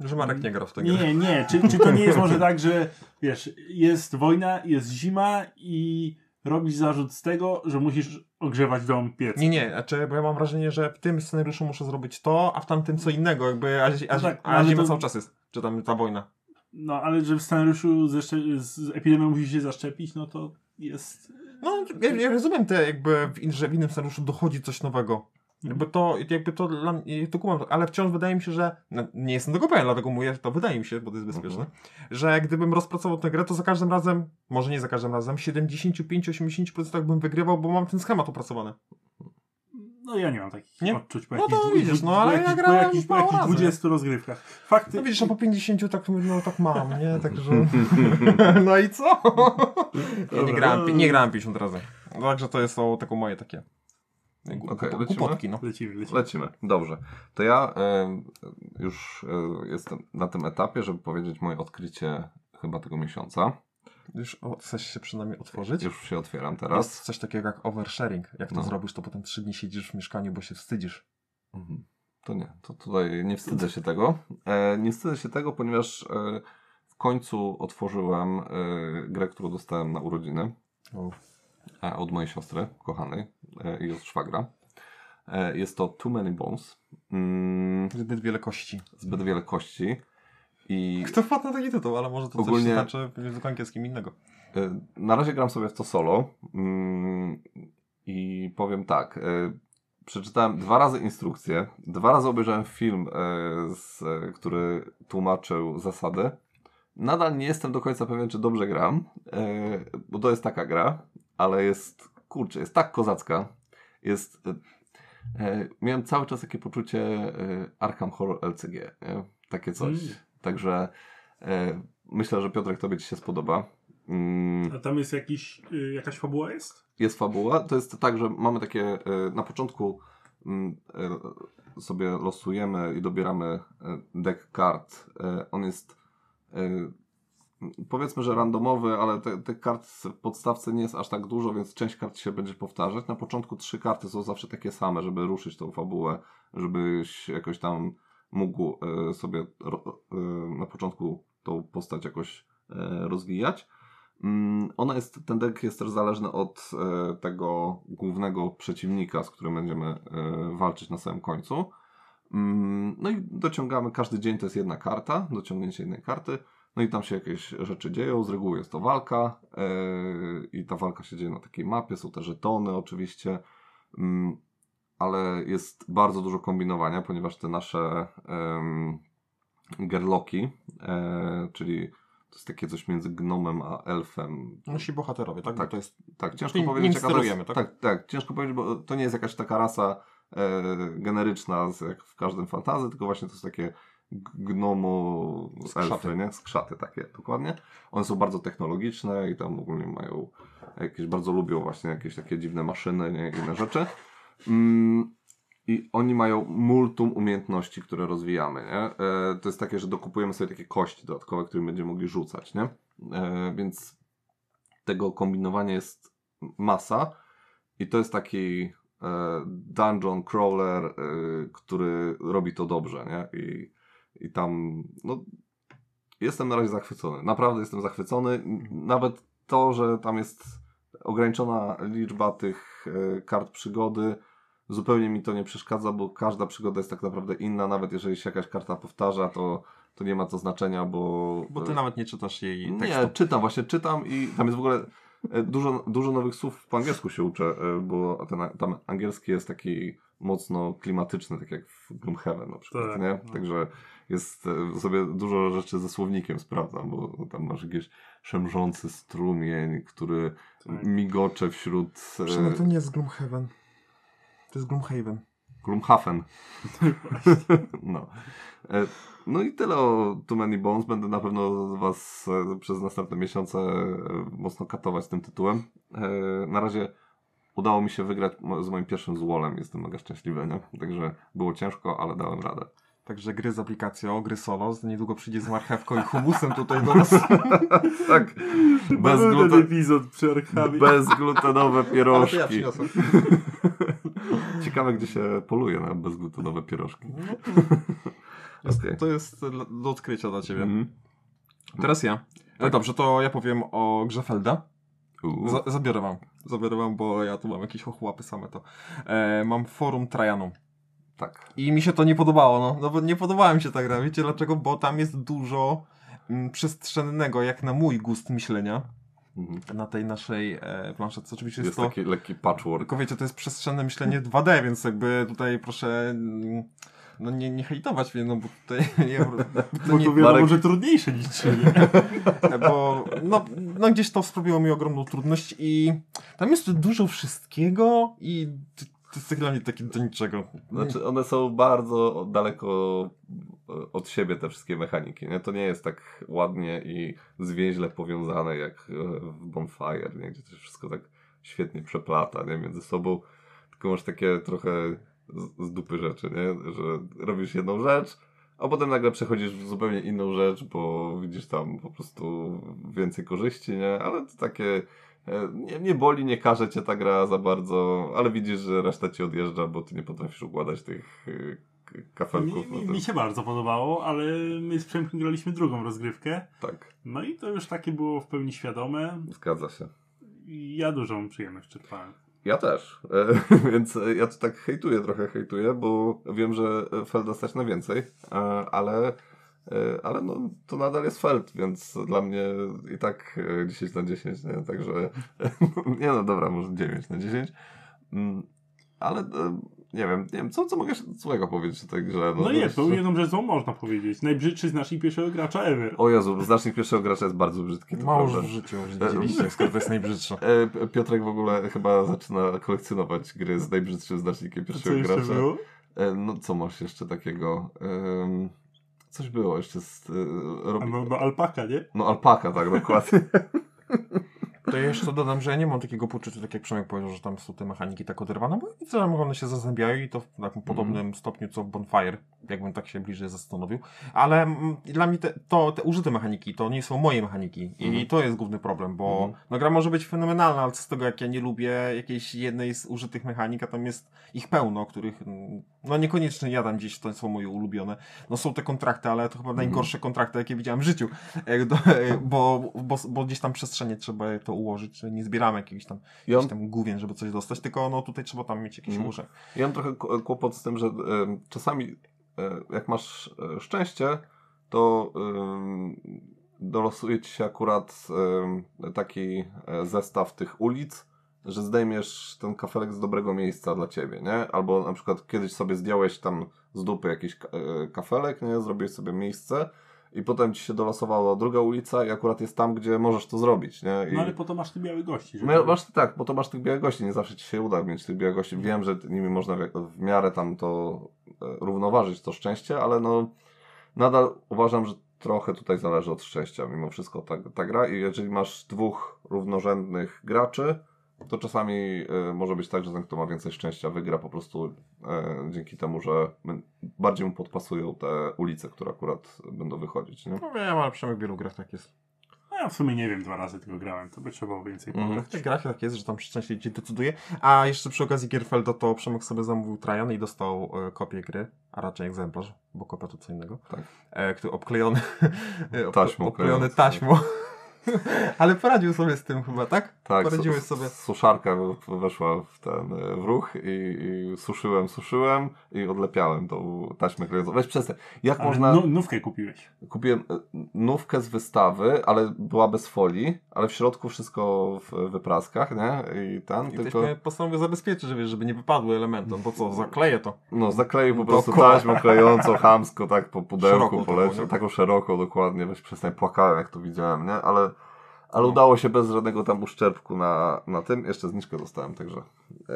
Że Marek nie grał w tę grę. nie, nie, czy, czy to nie jest może tak, że wiesz, jest wojna, jest zima i robisz zarzut z tego, że musisz ogrzewać dom piec. Nie, nie, znaczy, bo ja mam wrażenie, że w tym scenariuszu muszę zrobić to, a w tamtym co innego, jakby, a, a, No tak, a zima to- cały czas jest, czy tam ta wojna. No ale że w scenariuszu szcze- z epidemią musisz się zaszczepić, no to jest... No, ja, ja rozumiem te, jakby, w że w innym scenariuszu dochodzi coś nowego. Jakby to, jakby to dla mnie, to kumam, ale wciąż wydaje mi się, że, no, nie jestem tego pewien, dlatego mówię, że to wydaje mi się, bo to jest bezpieczne, że gdybym rozpracował tę grę, to za każdym razem, może nie za każdym razem, 75-80% bym wygrywał, bo mam ten schemat opracowany. No ja nie mam takich Nie? odczuć po No jakichś, to widzisz, no, ale po ja jakichś, po grałem jakichś, po jakichś razy. 20 rozgrywkach. Fakty... No widzisz, a po 50 tak, no, tak mam, nie? Także, no i co? Ja nie grałem, no. nie grałem 50 razy. Także to jest to, tylko moje takie gupo- lecimy? głupotki, no. Lecimy, lecimy. Lecimy. Dobrze. To ja e, już e, jestem na tym etapie, żeby powiedzieć moje odkrycie chyba tego miesiąca. Już o, chcesz się przynajmniej otworzyć? Już się otwieram Jest teraz. coś takiego jak oversharing. Jak to No. zrobisz, to potem 3 dni siedzisz w mieszkaniu, bo się wstydzisz. Mhm. To nie, to tutaj nie wstydzę się tego. E, nie wstydzę się tego, ponieważ e, w końcu otworzyłem e, grę, którą dostałem na urodziny O. e, od mojej siostry kochanej e, i od szwagra. E, jest to Too Many Bones. Mm, Zbyt wiele kości. zbyt wiele kości. I Kto wpadł na taki tytuł, ale może to Ogólnie- coś znaczy w języku angielskim innego. Na razie gram sobie w to solo mm, i powiem tak. Przeczytałem dwa razy instrukcję, dwa razy obejrzałem film, z, który tłumaczył zasady. Nadal nie jestem do końca pewien, czy dobrze gram, bo to jest taka gra, ale jest, kurczę, jest tak kozacka. Jest, e, e, miałem cały czas takie poczucie e, Arkham Horror LCG, nie? takie coś. Mm. Także e, myślę, że Piotrek tobie ci się spodoba. Mm, A tam jest jakiś, y, jakaś fabuła jest? jest fabuła. To jest tak, że mamy takie e, na początku e, sobie losujemy i dobieramy deck kart. On jest powiedzmy, że randomowy, ale te- tych kart w podstawce nie jest aż tak dużo, więc część kart się będzie powtarzać. Na początku trzy karty są zawsze takie same, żeby ruszyć tą fabułę, żebyś jakoś tam mógł e, sobie e, na początku tą postać jakoś e, rozwijać. Mm, Ona jest, ten deck jest też zależny od tego głównego przeciwnika, z którym będziemy walczyć na samym końcu. Mm, No i dociągamy, każdy dzień to jest jedna karta, dociągnięcie jednej karty. No i tam się jakieś rzeczy dzieją, z reguły jest to walka e, i ta walka się dzieje na takiej mapie, są te żetony oczywiście, Mm, ale jest bardzo dużo kombinowania, ponieważ te nasze gerloki, e, czyli to jest takie coś między gnomem a elfem, Nasi bohaterowie, tak? Tak. Bo to jest tak, ciężko Nim- powiedzieć, nim sterujemy, tak? tak? Tak, ciężko powiedzieć, bo to nie jest jakaś taka rasa e, generyczna jak w każdym fantazy, tylko właśnie to jest takie gnomo elfy, nie? Skrzaty takie, dokładnie. One są bardzo technologiczne i tam ogólnie mają jakieś, bardzo lubią właśnie jakieś takie dziwne maszyny, nie? inne rzeczy. Mm, I oni mają multum umiejętności, które rozwijamy, nie? E, to jest takie, że dokupujemy sobie takie kości dodatkowe, które będziemy mogli rzucać, nie? E, więc tego kombinowania jest masa i to jest taki e, dungeon crawler, e, który robi to dobrze, nie? I, i tam, no, jestem na razie zachwycony. Naprawdę jestem zachwycony. Nawet to, że tam jest ograniczona liczba tych e, kart przygody, zupełnie mi to nie przeszkadza, bo każda przygoda jest tak naprawdę inna. Nawet jeżeli się jakaś karta powtarza, to, to nie ma to znaczenia, bo. Bo ty nawet nie czytasz jej tekstu. Nie, czytam, właśnie czytam i tam jest w ogóle e, dużo, dużo nowych słów po angielsku się uczę, e, bo ten, tam angielski jest taki mocno klimatyczny, tak jak w Gloomhaven na przykład, Tak, nie? no. Także jest e, sobie dużo rzeczy ze słownikiem sprawdzam, bo tam masz jakiś szemrzący strumień, który Tak. migocze wśród e, Przynajmniej to nie jest Gloomhaven. To jest Gloomhaven. Gloomhaven. no. E, No i tyle o Too Many Bones. Będę na pewno Was przez następne miesiące mocno katować tym tytułem. Na razie udało mi się wygrać z moim pierwszym złolem. Jestem mega szczęśliwy, nie? Także było ciężko, ale dałem radę. Także gry z aplikacją, gry solo. Niedługo przyjdzie z marchewką i humusem tutaj do nas. tak. Był ten Bezgluten, epizod przy Arkhamie. bezglutenowe pierożki. Ale to ja przyniosłem. Ciekawe, gdzie się poluje na bezglutenowe pierożki. Jest, Okej. To jest do odkrycia dla ciebie. Mhm. Teraz ja. E, dobrze, to ja powiem o grze Zabiorę wam. Zabiorę wam, bo ja tu mam jakieś ochłapy same to. E, mam forum Trajanum. Tak. I mi się to nie podobało, no. no bo nie podobała mi się ta gra. Wiecie dlaczego? Bo tam jest dużo mm, przestrzennego, jak na mój gust myślenia. Mhm. Na tej naszej e, planszetce. Oczywiście jest, Jest to... taki lekki patchwork. Tylko wiecie, to jest przestrzenne myślenie 2D, więc jakby tutaj proszę... mm, No nie, nie hejtować mnie, no bo tutaj nie, Bo nie, to wiadomo, Marek- że trudniejsze niż się, nie? bo no, no gdzieś to sprawiło mi ogromną trudność i tam jest dużo wszystkiego i to, to jest dla mnie takie do niczego. Znaczy, one są bardzo daleko e, od siebie, te wszystkie mechaniki. Nie? To nie jest tak ładnie i zwięźle powiązane jak e, w Bonfire, nie? gdzie to się wszystko tak świetnie przeplata nie? między sobą. Tylko masz takie trochę z, z dupy rzeczy, nie? że robisz jedną rzecz, a potem nagle przechodzisz w zupełnie inną rzecz, bo widzisz tam po prostu więcej korzyści, nie? ale to takie. e, Nie, nie boli, nie każe cię ta gra za bardzo, ale widzisz, że reszta ci odjeżdża, bo ty nie potrafisz układać tych e, kafelków. Mi, mi, się bardzo podobało, ale my z Przemkiem graliśmy drugą rozgrywkę. Tak, No i to już takie było w pełni świadome. zgadza się. Ja dużą przyjemność czerpałem. Ja też, e, więc ja to tak hejtuję, trochę hejtuję, bo wiem, że Felda stać na więcej, e, ale, e, ale no, to nadal jest Feld, więc dla mnie i tak e, 10 na 10, nie? także nie no dobra, może 9 na 10, Mm, ale nie wiem, nie wiem, co, co mogę złego powiedzieć o tej grze? No, to jest, bo jedną rzecz można powiedzieć. Najbrzydszy z naszych pierwszego gracza ever. O Jezu, znacznik pierwszego gracza jest bardzo brzydki. to Mało w życiu już widzieliście, skoro to jest najbrzydsze. E, Piotrek w ogóle chyba zaczyna kolekcjonować gry z najbrzydszym znacznikiem Co pierwszego jeszcze gracza. było? E, No co masz jeszcze takiego? Coś było jeszcze z... e, A Robi... no, no alpaka, nie? No alpaka, tak, dokładnie. To jeszcze dodam, że ja nie mam takiego poczucia, tak jak Przemek powiedział, że tam są te mechaniki tak oderwane, bo widzę, że one się zazębiają i to w takim podobnym stopniu co Bonfire, jakbym tak się bliżej zastanowił. Ale mm, dla mnie te, to, te użyte mechaniki to nie są moje mechaniki i Mhm. to jest główny problem, bo Mhm. no, gra może być fenomenalna, ale z tego jak ja nie lubię jakiejś jednej z użytych mechanik, a tam jest ich pełno, których mm, No niekoniecznie jadam gdzieś, to są moje ulubione. No są te kontrakty, ale to chyba Mhm. najgorsze kontrakty, jakie widziałem w życiu. Jak do, bo, bo, bo gdzieś tam przestrzenie trzeba to ułożyć. Nie zbieramy jakiegoś tam, I on, tam główien, żeby coś dostać, tylko no tutaj trzeba tam mieć jakieś ułożenie. ja mam trochę k- kłopot z tym, że em, czasami e, jak masz e, szczęście, to dolosuje ci się akurat taki e, zestaw tych ulic, że zdejmiesz ten kafelek z dobrego miejsca dla ciebie, nie? Albo na przykład kiedyś sobie zdjąłeś tam z dupy jakiś e, kafelek, nie? Zrobiłeś sobie miejsce i potem ci się dolosowała druga ulica i akurat jest tam, gdzie możesz to zrobić, nie? I... No ale po to masz tych białych gości. Żeby... No, masz, tak, bo to masz tych białych gości, nie zawsze ci się uda mieć tych białych gości. Wiem, że nimi można w, w miarę tam to e, równoważyć, to szczęście, ale no nadal uważam, że trochę tutaj zależy od szczęścia mimo wszystko ta, ta gra i jeżeli masz dwóch równorzędnych graczy, to czasami e, może być tak, że ten, kto ma więcej szczęścia, wygra po prostu e, dzięki temu, że bardziej mu podpasują te ulice, które akurat będą wychodzić. Nie? No wiem, ale przynajmniej w wielu grach tak jest. No ja w sumie nie wiem, dwa razy tylko grałem, to by trzeba było więcej Mhm. pograć. W tych grach tak jest, że tam szczęście ci decyduje. A jeszcze przy okazji Gierfelda to Przemek sobie zamówił Trajan i dostał e, kopię gry, a raczej egzemplarz, bo kopia to co innego. Tak. E, który obklejony, Taśmą obklejony klejącą, taśmą. Ale poradził sobie z tym chyba, tak? Tak, Poradziłeś su- sobie. Suszarka weszła w ten e, w ruch i, i suszyłem, suszyłem i odlepiałem tą taśmę klejącą. Weź przestań. Jak Ale można... nówkę kupiłeś. Kupiłem e, nówkę z wystawy, ale była bez folii, ale w środku wszystko w wypraskach, nie? I ten, I tylko... postanowił zabezpieczyć, że wiesz, żeby nie wypadły elementem, bo co, zakleję to. No, zakleił po prostu Dookoła. taśmą klejącą, chamsko, tak po pudełku poleciał. Taką szeroką, dokładnie. Weź przestań, płakałem jak to widziałem, nie? Ale, ale No. udało się bez żadnego tam uszczerbku na, na tym. Jeszcze zniżkę dostałem, także e,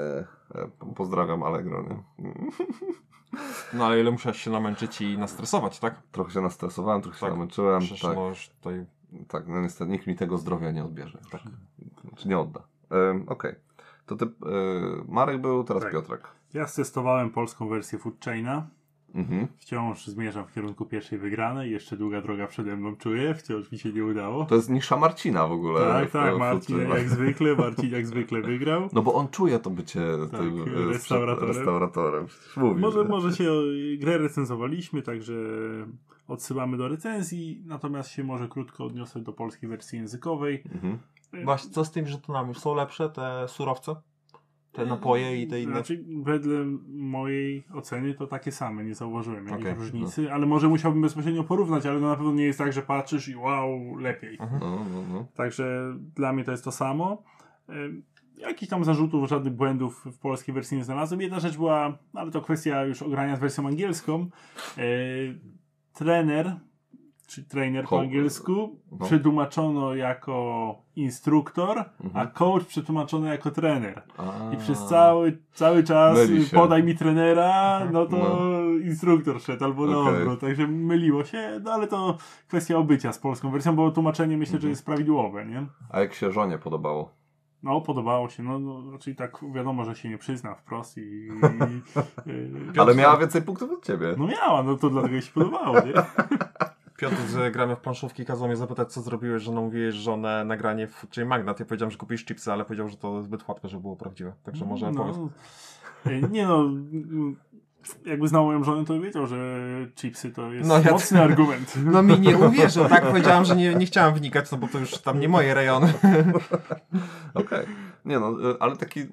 e, pozdrawiam Allegro, nie? No ale ile musiałeś się namęczyć i nastresować, tak? Trochę się nastresowałem, trochę Tak. się namęczyłem. Przecież Tak, no już tutaj... tak, no niestety nikt mi tego zdrowia nie odbierze. Tak. Znaczy nie odda. E, Okej. To ty, e, Marek był, teraz Tak. Piotrek. Ja stestowałem polską wersję Food Chaina. Mhm. Wciąż zmierzam w kierunku pierwszej wygranej. Jeszcze długa droga przede mną czuję. Wciąż mi się nie udało. To jest nisza Marcina w ogóle. Tak, w- tak, w- Marcin jak zwykle, Marcin jak zwykle wygrał. No bo on czuje to bycie Tak, tym e, restauratorem. restauratorem. Mówił, Może, nie? może się e, grę recenzowaliśmy, także odsyłamy do recenzji, natomiast się może krótko odniosę do polskiej wersji językowej. Mhm. Właśnie, co z tymi żetonami? Są lepsze te surowce? Te napoje i te inne? Znaczy, wedle mojej oceny to takie same, nie zauważyłem jakiejś Okej, różnicy, ale może musiałbym bezpośrednio porównać, ale no na pewno nie jest tak, że patrzysz i wow, lepiej. Mhm. No, no, no. Także dla mnie to jest to samo. Jakichś tam zarzutów, żadnych błędów w polskiej wersji nie znalazłem. Jedna rzecz była, no ale to kwestia już ogrania z wersją angielską. Yy, trener, czy trainer po angielsku, No. przetłumaczono jako instruktor, a Mhm. coach przetłumaczono jako trener. A. I przez cały, cały czas podaj mi trenera, no to No. instruktor szedł, albo na Okej. odwrót. Także myliło się, no ale to kwestia obycia z polską wersją, bo tłumaczenie myślę, że Mhm. jest prawidłowe, nie? A jak się żonie podobało? No, podobało się, no, no raczej tak wiadomo, że się nie przyzna wprost i... i Ale miała więcej punktów od ciebie. No miała, no to dlatego jej się podobało, nie? Piotr, że gramy w planszówki, kazał mnie zapytać, co zrobiłeś, że namówiłeś żonę nagranie w czyli Magnat. Ja powiedziałem, że kupisz chipsy, ale powiedział, że to zbyt łatwe, żeby było prawdziwe. Także może no, yy, Nie no, jakby znał moją żonę, to by wiedział, że chipsy to jest No ja- mocny argument. No mi nie uwierzył, tak? Powiedziałem, że nie, nie chciałem wnikać, no bo to już tam nie moje rejony. Okej. Nie no, y, ale taki, y,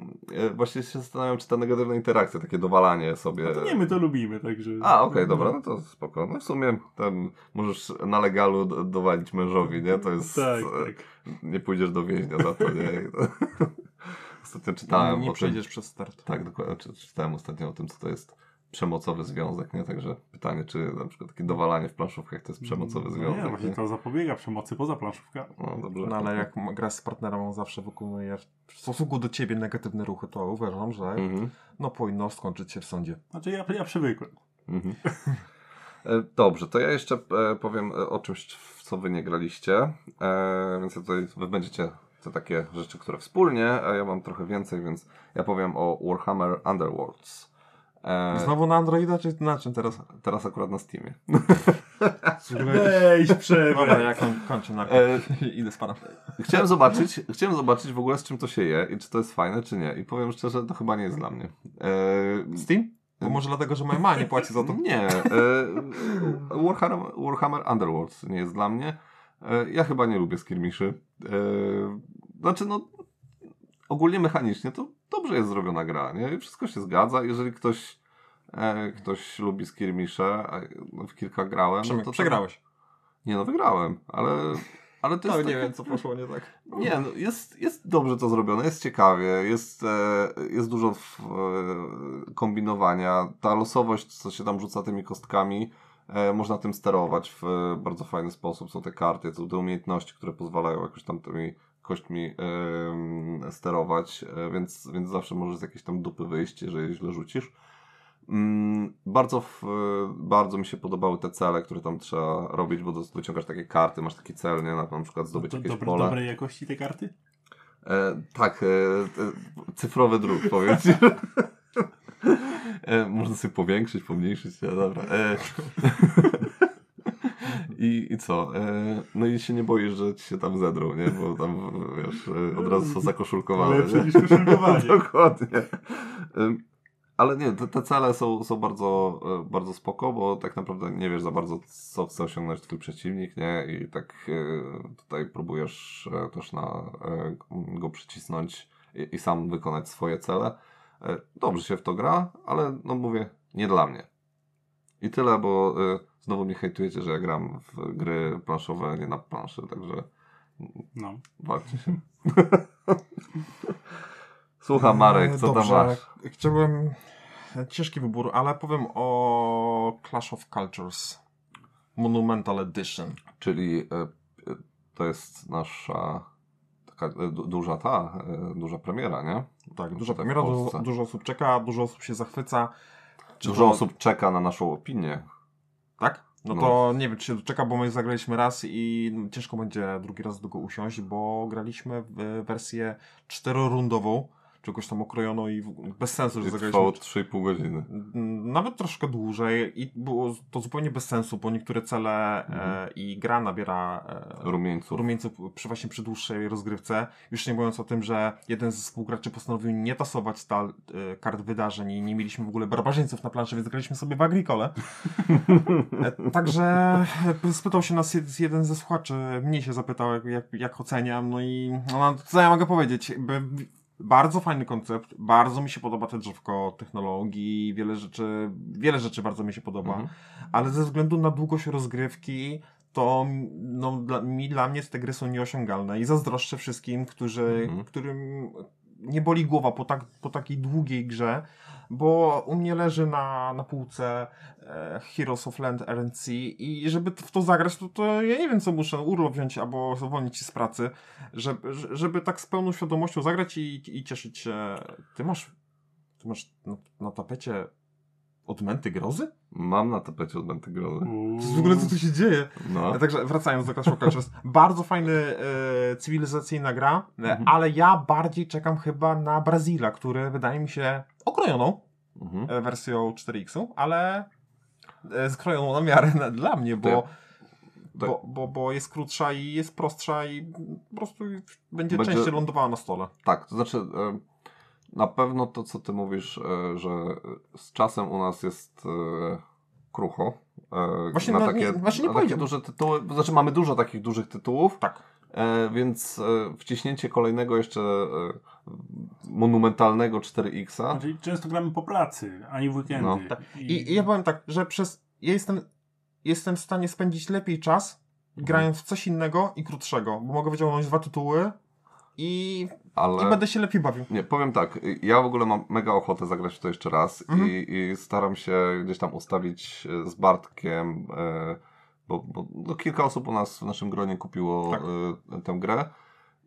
właśnie się zastanawiam, czy ta negatywna interakcja, takie dowalanie sobie... No to nie, my to lubimy, także... A, okej, dobra, no to spoko. No w sumie tam możesz na legalu do- dowalić mężowi, nie? To jest... Tak, e, tak. Nie pójdziesz do więźnia za to, nie? Ostatnio czytałem nie o tym. przejdziesz przez start. Tak, dokładnie. Czy- Czytałem ostatnio o tym, co to jest przemocowy związek, nie? Także pytanie, czy na przykład takie dowalanie w planszówkach to jest przemocowy No związek, nie, właśnie to zapobiega przemocy poza planszówkami. No dobrze. No ale jak ma- gra z partnerem, on zawsze wykonuje w stosunku do ciebie negatywne ruchy, to uważam, że Mhm. no powinno skończyć się w sądzie. Znaczy ja, ja przywykłem. Mhm. E, Dobrze, to ja jeszcze e, powiem e, o czymś, w co wy nie graliście. E, więc ja tutaj wy będziecie te takie rzeczy, które wspólnie, a ja mam trochę więcej, więc ja powiem o Warhammer Underworlds. E, Znowu na Androida, czy na czym teraz? Teraz akurat na Steamie. Weź Dobra, przerwę. ja koń, kończę na E, Idę spadam. Chciałem zobaczyć, chciałem zobaczyć w ogóle z czym to się je i czy to jest fajne, czy nie. I powiem szczerze, to chyba nie jest dla mnie. E, Steam? Bo może dlatego, że moja mama nie płaci za to. Nie. E, Warhammer, Warhammer Underworld nie jest dla mnie. E, ja chyba nie lubię skirmiszy. E, znaczy, no, ogólnie mechanicznie to dobrze jest zrobiona gra, nie? Wszystko się zgadza. Jeżeli ktoś, e, ktoś lubi skirmisze, a no, w kilka grałem, no Przemek, to przegrałeś. Nie, no wygrałem, ale, ale to jest. No, nie takie- wiem, co poszło nie tak. nie, no jest, jest dobrze to zrobione, jest ciekawie, jest, e, jest dużo w, e, kombinowania. Ta losowość, co się tam rzuca tymi kostkami, e, można tym sterować w e, bardzo fajny sposób. Są te karty, są te umiejętności, które pozwalają jakoś tam tymi kośćmi e, sterować, e, więc, więc zawsze możesz z jakiejś tam dupy wyjść, jeżeli źle rzucisz. Mm, bardzo, w, bardzo mi się podobały te cele, które tam trzeba robić, bo wyciągasz takie karty, masz taki cel, nie? Na, na przykład zdobyć Do, jakieś dobre, pole. dobrej jakości te karty? E, tak, e, e, cyfrowy druk, powiem ci. można sobie powiększyć, pomniejszyć, no dobra. E, I, I co? E, no i się nie boisz, że ci się tam zedrą, nie? Bo tam, wiesz, e, od razu są zakoszulkowane. Lepsze niż koszulkowanie. Dokładnie. Ym, Ale nie, te, te cele są, są bardzo, e, bardzo spoko, bo tak naprawdę nie wiesz za bardzo, co chce osiągnąć twój przeciwnik, nie? I tak e, tutaj próbujesz e, też na e, go przycisnąć i, i sam wykonać swoje cele. E, Dobrze się w to gra, ale no mówię, nie dla mnie. I tyle, bo e, znowu mnie hejtujecie, że ja gram w gry planszowe, nie na planszy, także No. walczcie się. Słucham, Marek, co tam Dobrze, masz? Chciałbym... Ciężki wybór, ale powiem o Clash of Cultures. Monumental Edition. Czyli e, e, to jest nasza taka du- duża ta, e, duża premiera, nie? Tak, duża w premiera, dużo, dużo osób czeka, dużo osób się zachwyca. Dużo to- osób czeka na naszą opinię. Tak? No No. to nie wiem, czy się doczeka, bo my zagraliśmy raz i no, ciężko będzie drugi raz do go usiąść, bo graliśmy w wersję czterorundową, czegoś tam okrojono i bez sensu, że I zagraliśmy trwało 3,5 godziny. Nawet troszkę dłużej i było to zupełnie bez sensu, bo niektóre cele e, i gra nabiera e, Rumieńców. rumieńców przy, właśnie przy dłuższej rozgrywce. Już nie mówiąc o tym, że jeden ze współgraczy postanowił nie tasować ta, e, kart wydarzeń i nie mieliśmy w ogóle barbarzyńców na planszy, więc graliśmy sobie w Agricole. e, także spytał się nas jed- jeden ze słuchaczy, mnie się zapytał, jak, jak, jak oceniam, no i no, co ja mogę powiedzieć? Jakby Bardzo fajny koncept, bardzo mi się podoba te drzewko technologii, wiele rzeczy, wiele rzeczy bardzo mi się podoba Mhm. ale ze względu na długość rozgrywki, to no, dla, mi, dla mnie te gry są nieosiągalne i zazdroszczę wszystkim, którzy, Mhm. którym nie boli głowa po, tak, po takiej długiej grze, bo u mnie leży na, na półce e, Heroes of Land RNC i żeby w to zagrać, to, to ja nie wiem co muszę, urlop wziąć albo zwolnić się z pracy, żeby, żeby tak z pełną świadomością zagrać i, i cieszyć się. Ty masz, ty masz na, na tapecie odmęty grozy? Mam na tapecie odbęty grozy. W ogóle co tu się dzieje? No. Także wracając do Clash of Cultures. bardzo fajny e, cywilizacyjna gra, e, Mhm. ale ja bardziej czekam chyba na Brazila, który wydaje mi się okrojoną Mhm. e, wersją 4X-u, ale e, skrojoną na miarę na, dla mnie, bo, To- bo, bo, bo jest krótsza i jest prostsza i po prostu będzie, Będzie- częściej lądowała na stole. Tak, to znaczy e, na pewno to, co ty mówisz, e, że z czasem u nas jest e, krucho. e, Właśnie na na- takie, nie- właśnie nie na takie duże tytuły. Znaczy mamy dużo takich dużych tytułów, Tak. więc wciśnięcie kolejnego jeszcze monumentalnego 4X-a. Znaczy, często gramy po pracy, a nie w weekendy. No. Tak. I, I ja powiem tak, że przez. Ja jestem, jestem w stanie spędzić lepiej czas, grając w coś innego i krótszego, bo mogę wyciągnąć dwa tytuły i, ale... i będę się lepiej bawił. Nie, powiem tak, ja w ogóle mam mega ochotę zagrać w to jeszcze raz Mhm. i, i staram się gdzieś tam ustalić e, z Bartkiem, e, bo, bo no, kilka osób u nas w naszym gronie kupiło Tak. e, tę grę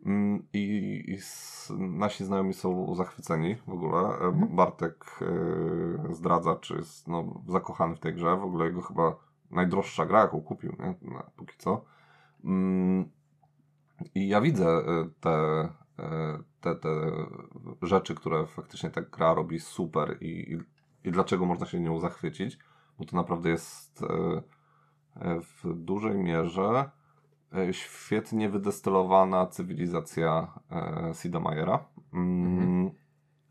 Mm, i, i s, nasi znajomi są zachwyceni w ogóle. E, Mhm. Bartek e, zdradza, czy jest no, zakochany w tej grze, w ogóle jego chyba najdroższa gra, jaką kupił, nie? Na, póki co. Mm, I ja widzę e, te, te, te rzeczy, które faktycznie ta gra robi super i, i, dlaczego można się nią zachwycić, bo to naprawdę jest e, e, w dużej mierze e, świetnie wydestylowana cywilizacja e, Sid Meier'a. Mm,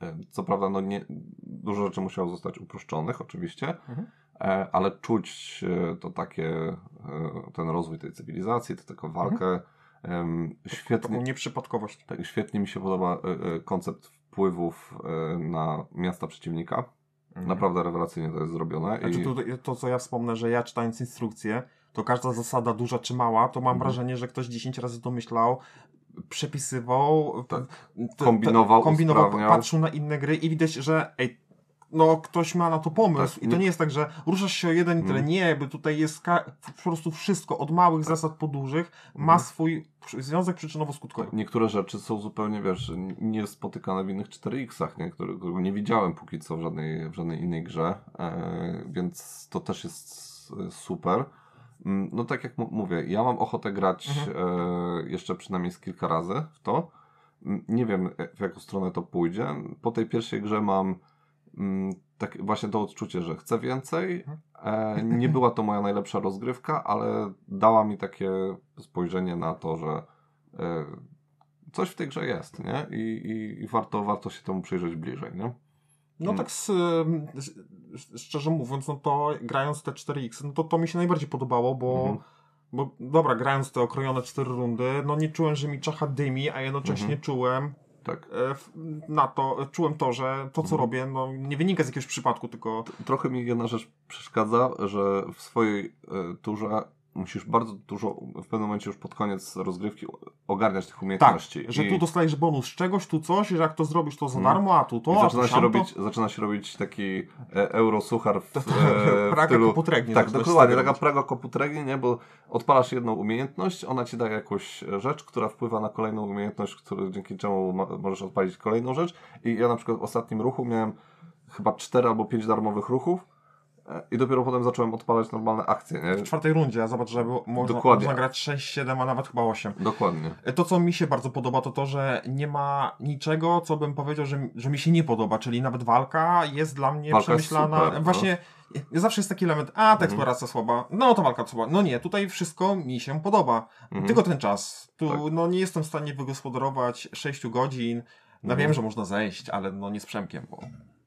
e, Co prawda, no nie, dużo rzeczy musiało zostać uproszczonych oczywiście, Mhm. e, ale czuć e, to takie, e, ten rozwój tej cywilizacji, tę taką walkę. Taką Świetnie, nieprzypadkowość. tak, świetnie mi się podoba e, e, koncept wpływów e, na miasta przeciwnika. Naprawdę rewelacyjnie to jest zrobione. Mhm. Znaczy, i... to, to, co ja wspomnę, że ja czytając instrukcję, to każda zasada duża czy mała, to mam Mhm. wrażenie, że ktoś 10 razy to myślał, przepisywał, Tak. te- Kombinował, kombinował patrzył na inne gry i widać, że ej, no ktoś ma na to pomysł Tak, i to nie- jest tak, że ruszasz się o jeden i tyle. Mhm. Nie, bo tutaj jest po prostu wszystko, od małych zasad po dużych, ma Mhm. swój związek przyczynowo-skutkowy. Niektóre rzeczy są zupełnie, wiesz, niespotykane w innych 4X-ach, nie? Które, którego nie widziałem póki co w żadnej, w żadnej innej grze, e, więc to też jest super. Mm, No tak jak mówię, ja mam ochotę grać e, jeszcze przynajmniej z kilka razy w to. Mm, Nie wiem, e, w jaką stronę to pójdzie. Po tej pierwszej grze mam mm, tak właśnie to odczucie, że chcę więcej. E, nie była to moja najlepsza rozgrywka, ale dała mi takie spojrzenie na to, że e, coś w tej grze jest, nie? I, i, i warto, warto się temu przyjrzeć bliżej, nie? No Mm. tak z, szczerze mówiąc, no to grając te 4X, no to to mi się najbardziej podobało, bo, Mhm. bo dobra, grając te okrojone 4 rundy, no nie czułem, że mi czacha dymi, a jednocześnie Mhm. czułem Tak. e, na to, czułem to, że to co Mhm. robię, no nie wynika z jakiegoś przypadku, tylko Trochę mi jedna rzecz przeszkadza, że w swojej e, turze musisz bardzo dużo, w pewnym momencie już pod koniec rozgrywki ogarniać tych tak, umiejętności. że I- tu dostajesz bonus czegoś, tu coś, że jak to zrobisz to za Mhm. darmo, a tu to, I zaczyna się, robić, zaczyna się robić taki e, eurosuchar w, To- to- e, Praga stylu... koputregnie Tak, dokładnie, taka praga koputregnie, nie? Bo odpalasz jedną umiejętność, ona ci daje jakąś rzecz, która wpływa na kolejną umiejętność, który, dzięki czemu ma, możesz odpalić kolejną rzecz. I ja na przykład w ostatnim ruchu miałem chyba cztery albo pięć darmowych ruchów e, i dopiero potem zacząłem odpalać normalne akcje, nie? W czwartej rundzie, a zobacz, że można, Dokładnie. można grać 6, 7, a nawet chyba 8. Dokładnie. To, co mi się bardzo podoba, to to, że nie ma niczego, co bym powiedział, że, że mi się nie podoba, czyli nawet walka jest dla mnie Walka przemyślana. super, no. Właśnie zawsze jest taki element, a ta Mhm. eksploracja słaba, no to walka słaba. No nie, tutaj wszystko mi się podoba. Mhm. Tylko ten czas. Tu Tak. no nie jestem w stanie wygospodarować 6 godzin. No Mhm. wiem, że można zejść, ale no nie z Przemkiem, bo...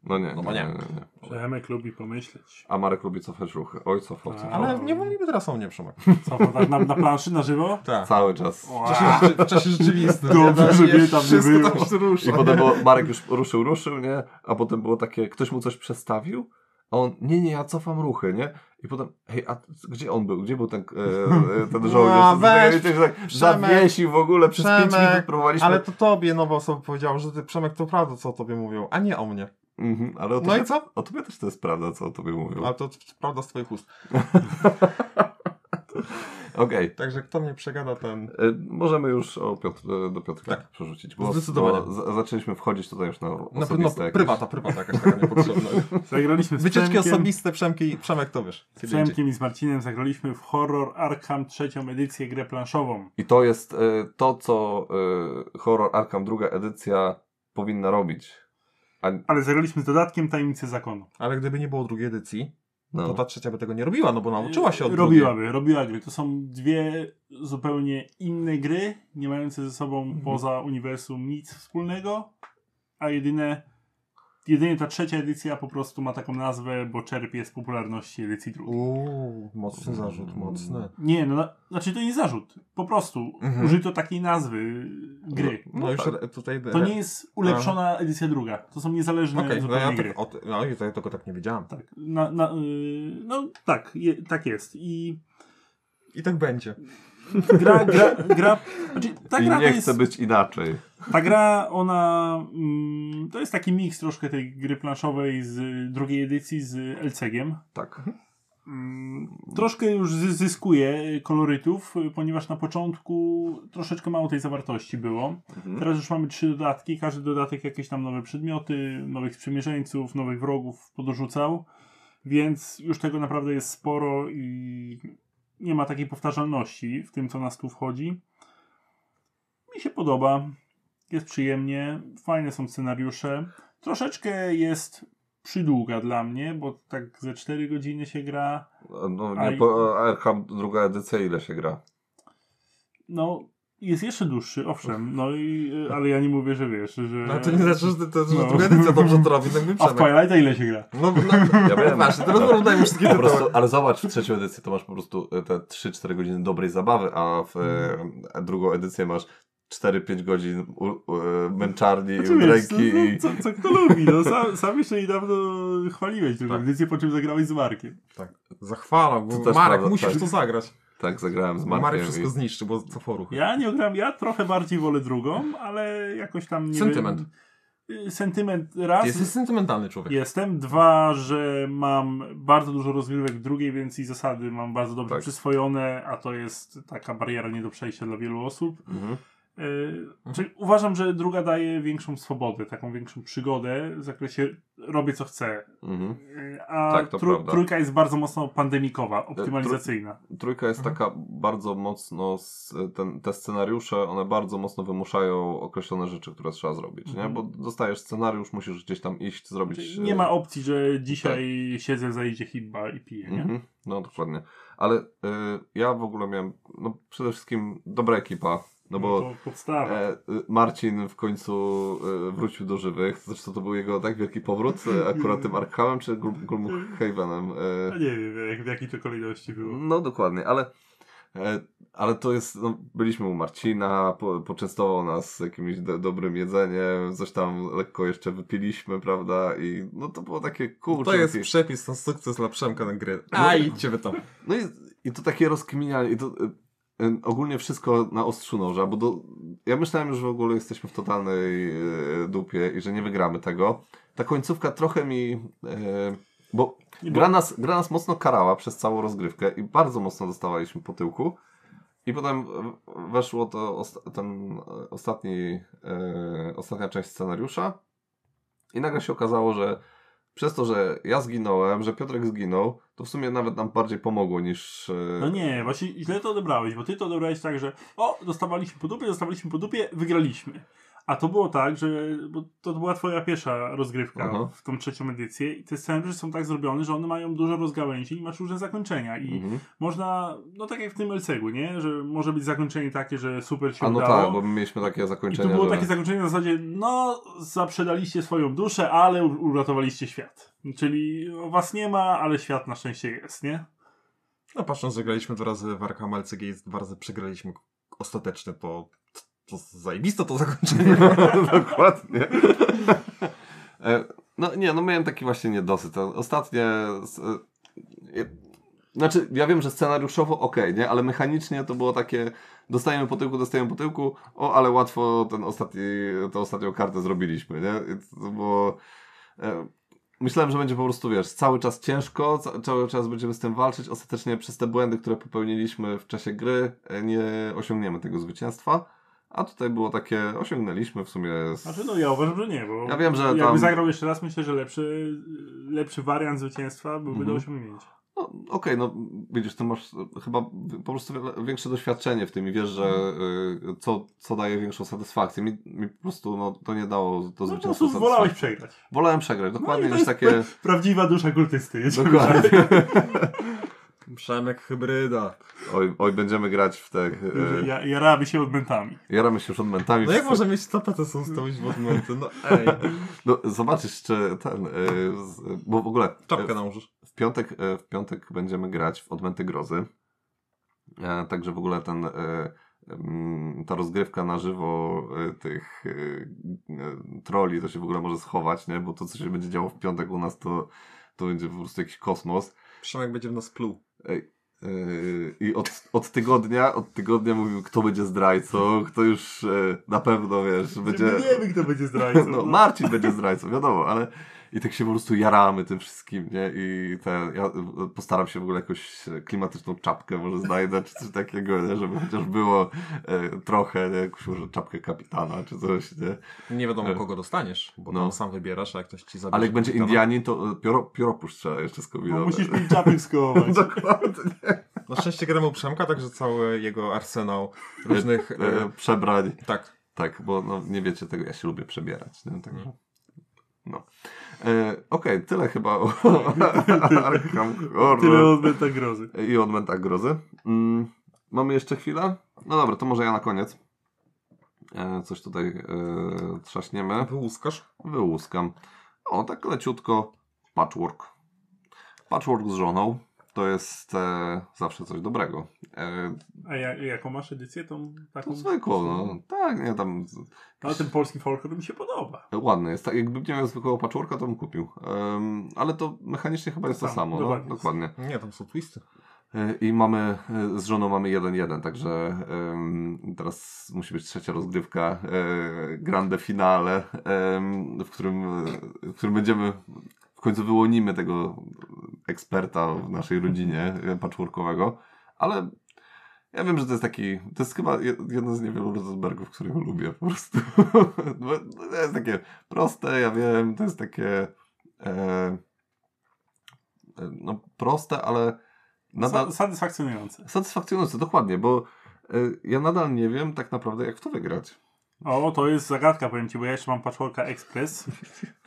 No nie, No nie, bo nie, nie. nie, nie. Przemek lubi pomyśleć. A Marek lubi cofać ruchy. Oj, cofał, Tak. cofał. Ale nie mówimy teraz o mnie, Przemek. Co, tak na, na planszy na żywo? Tak. Cały czas. W czasie, w czasie rzeczywistym. Dobrze, że mnie tam nie wszystko było. tam się rusza. I potem było, Marek już ruszył, ruszył, nie? A potem było takie, ktoś mu coś przestawił, a on, nie, nie, ja cofam ruchy, nie? I potem, hej, a gdzie on był? Gdzie był ten, e, e, ten żołnierz? No, weź, tak Przemek, zawiesił w ogóle, przez pięć Przemek, minut próbowaliśmy. Ale to tobie nowa osoba powiedziała, że ty Przemek to prawda, co o tobie mówią, a nie o mnie. Mhm, ale o No tobie, i co? o tobie też to jest prawda, co o tobie mówią. Ale to prawda z twoich ust. Okej. Także kto mnie przegada, ten... E, Możemy już o Piotr, do Piotrka Tak. przerzucić, bo, Zdecydowanie. bo za- zaczęliśmy wchodzić tutaj już na Na pewno osobiste jakieś- prywata, prywata jakaś taka niepotrzebna. Zagraliśmy z Wycieczki Przemkiem, osobiste, Przemki, Przemek to wiesz. z Przemkiem i z Marcinem zagraliśmy w Horror Arkham trzecią edycję, grę planszową. I to jest e, to, co e, Horror Arkham druga edycja powinna robić. A, Ale zagraliśmy z dodatkiem Tajemnicy Zakonu. Ale gdyby nie było drugiej edycji, no. to ta trzecia by tego nie robiła, no bo nauczyła się od Robiłaby, robiła gry. To są dwie zupełnie inne gry, nie mające ze sobą Mhm. poza uniwersum nic wspólnego, a jedyne, jedynie ta trzecia edycja po prostu ma taką nazwę, bo czerpie z popularności edycji drugiej. Uuu, mocny zarzut, mocny. Nie, no, na- znaczy to nie zarzut. Po prostu Mhm. użyto takiej nazwy gry. No, No już tak. tutaj... To nie jest ulepszona edycja druga. To są niezależne Okej, no zupełnie ja gry. tak, no ja tego tak nie wiedziałem. Tak, na, na, yy, no tak, je, tak jest. I I tak będzie. Gra, gra, gra znaczy, ta I gra nie to chce jest, być inaczej. ta gra, ona mm, to jest taki miks troszkę tej gry planszowej z drugiej edycji z LCG-iem. Tak. Mm, Troszkę już zy- zyskuje kolorytów, ponieważ na początku troszeczkę mało tej zawartości było. Mhm. Teraz już mamy trzy dodatki, każdy dodatek jakieś tam nowe przedmioty, nowych sprzymierzeńców, nowych wrogów podrzucał, więc już tego naprawdę jest sporo i nie ma takiej powtarzalności w tym, co nas tu wchodzi. Mi się podoba, jest przyjemnie, fajne są scenariusze. Troszeczkę jest przydługa dla mnie, bo tak ze 4 godziny się gra. No, A nie, i- po, Arkham druga edycja ile się gra? No, jest jeszcze dłuższy, owszem, no i, y, ale ja nie mówię, że wiesz, że... No to nie znaczy, że to, że No. druga edycja dobrze to robi, tak bym A w Twilighta ile się gra? No, no, Ja wiem. właśnie, teraz Tak. porównajmy wszystkie Po prostu, ale zobacz, w trzecią edycję to masz po prostu e, te 3-4 godziny dobrej zabawy, a w e, drugą edycję masz 4-5 godzin u, u, e, męczarni, Znaczy, wiesz, ręki no, i... co, co kto lubi, no sam, sam jeszcze niedawno chwaliłeś drugą Tak. edycję, po czym zagrałeś z Markiem. Tak, zachwalam, To bo Marek, prawda, musisz tak. to zagrać. Tak, zagrałem z Marek Markiem wszystko i... zniszczy, bo co foru. Ja nie gram, ja trochę bardziej wolę drugą, ale jakoś tam nie Sentyment. Wiem, y, sentyment raz. Jesteś sentymentalny człowiek. Jestem. Dwa, że mam bardzo dużo rozgrywek w drugiej, więc i zasady mam bardzo dobrze Tak. przyswojone, a to jest taka bariera nie do przejścia dla wielu osób. Mhm. Yy, czyli uważam, że druga daje większą swobodę, taką większą przygodę w zakresie robię co chcę. Mhm. Yy, a Tak, prawda. trójka jest bardzo mocno pandemikowa, optymalizacyjna. Trójka jest Mhm. taka bardzo mocno, ten, te scenariusze, one bardzo mocno wymuszają określone rzeczy, które trzeba zrobić, Mhm. nie? Bo dostajesz scenariusz, musisz gdzieś tam iść, zrobić... Czyli nie e, ma opcji, że dzisiaj siedzę, zajdzie hitba i piję, nie? Mhm, no dokładnie. Ale y, ja w ogóle miałem, no przede wszystkim dobra ekipa, no bo to podstawa. e, Marcin w końcu y, wrócił do żywych, zresztą to był jego tak wielki powrót, e, akurat tym Arkhamem czy Gloomhavenem. E, nie wiem, jak, w jakiej to kolejności było. no dokładnie, ale e, ale to jest, no, byliśmy u Marcina, po, poczęstował nas jakimś do, dobrym jedzeniem, coś tam lekko jeszcze wypiliśmy, prawda, i no to było takie kurczę. To jest takie- przepis na sukces dla Przemka na gry. No. A idźcie wy tam. No i, i to takie rozkminianie, i to y, ogólnie wszystko na ostrzu noża, bo do, ja myślałem już że w ogóle jesteśmy w totalnej y, dupie i że nie wygramy tego. Ta końcówka trochę mi, y, bo gra nas, gra nas mocno karała przez całą rozgrywkę i bardzo mocno dostawaliśmy po tyłku. I potem weszło to osta- ten e, ostatni, e, ostatnia część scenariusza i nagle się okazało, że przez to, że ja zginąłem, że Piotrek zginął, to w sumie nawet nam bardziej pomogło niż... e, No nie, właśnie źle to odebrałeś, bo ty to odebrałeś tak, że o, dostawaliśmy po dupie, dostawaliśmy po dupie, wygraliśmy. A to było tak, że bo to była twoja pierwsza rozgrywka Aha. w tą trzecią edycję i te scenariusze są tak zrobione, że one mają dużo rozgałęzi i masz różne zakończenia i Mhm. można, no tak jak w tym LCG-u, nie? Że może być zakończenie takie, że super się A no udało. tak, bo my mieliśmy takie I zakończenie, tu było że... takie zakończenie na zasadzie, no, zaprzedaliście swoją duszę, ale uratowaliście świat. Czyli was nie ma, ale świat na szczęście jest, nie? No patrząc, że graliśmy dwa razy w Arkham LCG i dwa razy przegraliśmy ostateczne, to, to zajebiste to zakończenie. Dokładnie. E, No nie, no miałem taki właśnie niedosyt. Ostatnie... e, Znaczy, ja wiem, że scenariuszowo okej, nie? Ale mechanicznie to było takie dostajemy po tyłku, dostajemy po tyłku, o, ale łatwo ten ostatni, tę ostatnią kartę zrobiliśmy, nie? To było... e, Myślałem, że będzie po prostu, wiesz, cały czas ciężko, ca cały czas będziemy z tym walczyć. Ostatecznie przez te błędy, które popełniliśmy w czasie gry, nie osiągniemy tego zwycięstwa. A tutaj było takie, osiągnęliśmy w sumie. Z... Znaczy, no ja uważam, że nie, bo Ja wiem, że jakby tam- zagrał jeszcze raz, myślę, że lepszy, lepszy wariant zwycięstwa byłby Mhm. do osiągnięcia. No, okej, no widzisz, ty masz chyba po prostu większe doświadczenie w tym i wiesz, że y, co, co daje większą satysfakcję. Mi, mi po prostu no, to nie dało to No po zwycięstwo prostu wolałeś przegrać. Wolałem przegrać, dokładnie, no niż jest takie... Prawdziwa dusza kultysty. Dokładnie. Przemek hybryda. Oj, oj, będziemy grać w te... Że Y, ja, jaramy się odmentami. jaramy się już odmentami. No jak można mieć tapetę są stawić w odmęty? No ej. No, zobaczysz, czy ten... Y, z, bo w ogóle... Czapkę y, nałożysz. W piątek, e, w piątek będziemy grać w Odmęty Grozy. E, Także w ogóle ten, e, mm, ta rozgrywka na żywo e, tych e, e, troli to się w ogóle może schować, nie? Bo to, co się będzie działo w piątek u nas, to, to będzie po prostu jakiś kosmos. Przemek będzie w nas pluł. E, I od, od tygodnia, od tygodnia mówimy, kto będzie zdrajcą, kto już e, na pewno, wiesz, będzie... My wiemy, kto będzie zdrajcą. No, Marcin będzie zdrajcą, wiadomo, ale i tak się po prostu jaramy tym wszystkim, nie? I te, ja postaram się w ogóle jakąś klimatyczną czapkę może znajdę, czy coś takiego, nie? Żeby chociaż było e, trochę, nie? Jakąś może czapkę kapitana, czy coś, nie? Nie wiadomo E. kogo dostaniesz, bo No. tam sam wybierasz, a jak ktoś ci zabierze... Ale jak będzie kapitana- Indianin, to e, pióro, pióropusz trzeba jeszcze No, skombinować. musisz pięć czapek skołować. Dokładnie. Na szczęście gramy u Przemka, także cały jego arsenał różnych... E, E, przebrań. tak. Tak, bo no, nie wiecie tego, ja się lubię przebierać, nie? Także... No. E, Okej, tyle chyba o Arkham Horror. Tyle od grozy. i od Menta Grozy. Mm, mamy jeszcze chwilę? No dobra, to może ja na koniec. E, coś tutaj e, trzaśniemy. Wyłuskasz? Wyłuskam. O, tak leciutko. Patchwork. Patchwork z żoną. To jest e, zawsze coś dobrego. E, A ja, jaką masz edycję? Tą taką? to zwykło, no. Tak, nie, tam z- Ale ten polski folklor mi się podoba. ładny jest. Tak, jakbym nie miał zwykłego patchworka, to bym kupił. Ale to mechanicznie chyba jest to, samo. No, dokładnie. dokładnie. Nie, tam są twisty. E, I mamy, e, z żoną mamy 1-1, także em, teraz musi być trzecia rozgrywka, e, grande finale, w, którym, w którym będziemy, w końcu wyłonimy tego eksperta w naszej rodzinie e, patchworkowego, ale ja wiem, że to jest taki, to jest chyba je- jeden z niewielu Rosenbergów, których lubię po prostu. To jest takie proste, ja wiem, to jest takie e, e, no proste, ale nadal... Sa- satysfakcjonujące. Satysfakcjonujące, dokładnie, bo y, ja nadal nie wiem tak naprawdę, jak w to wygrać. O, to jest zagadka, powiem Ci, bo ja jeszcze mam Patchworka Express,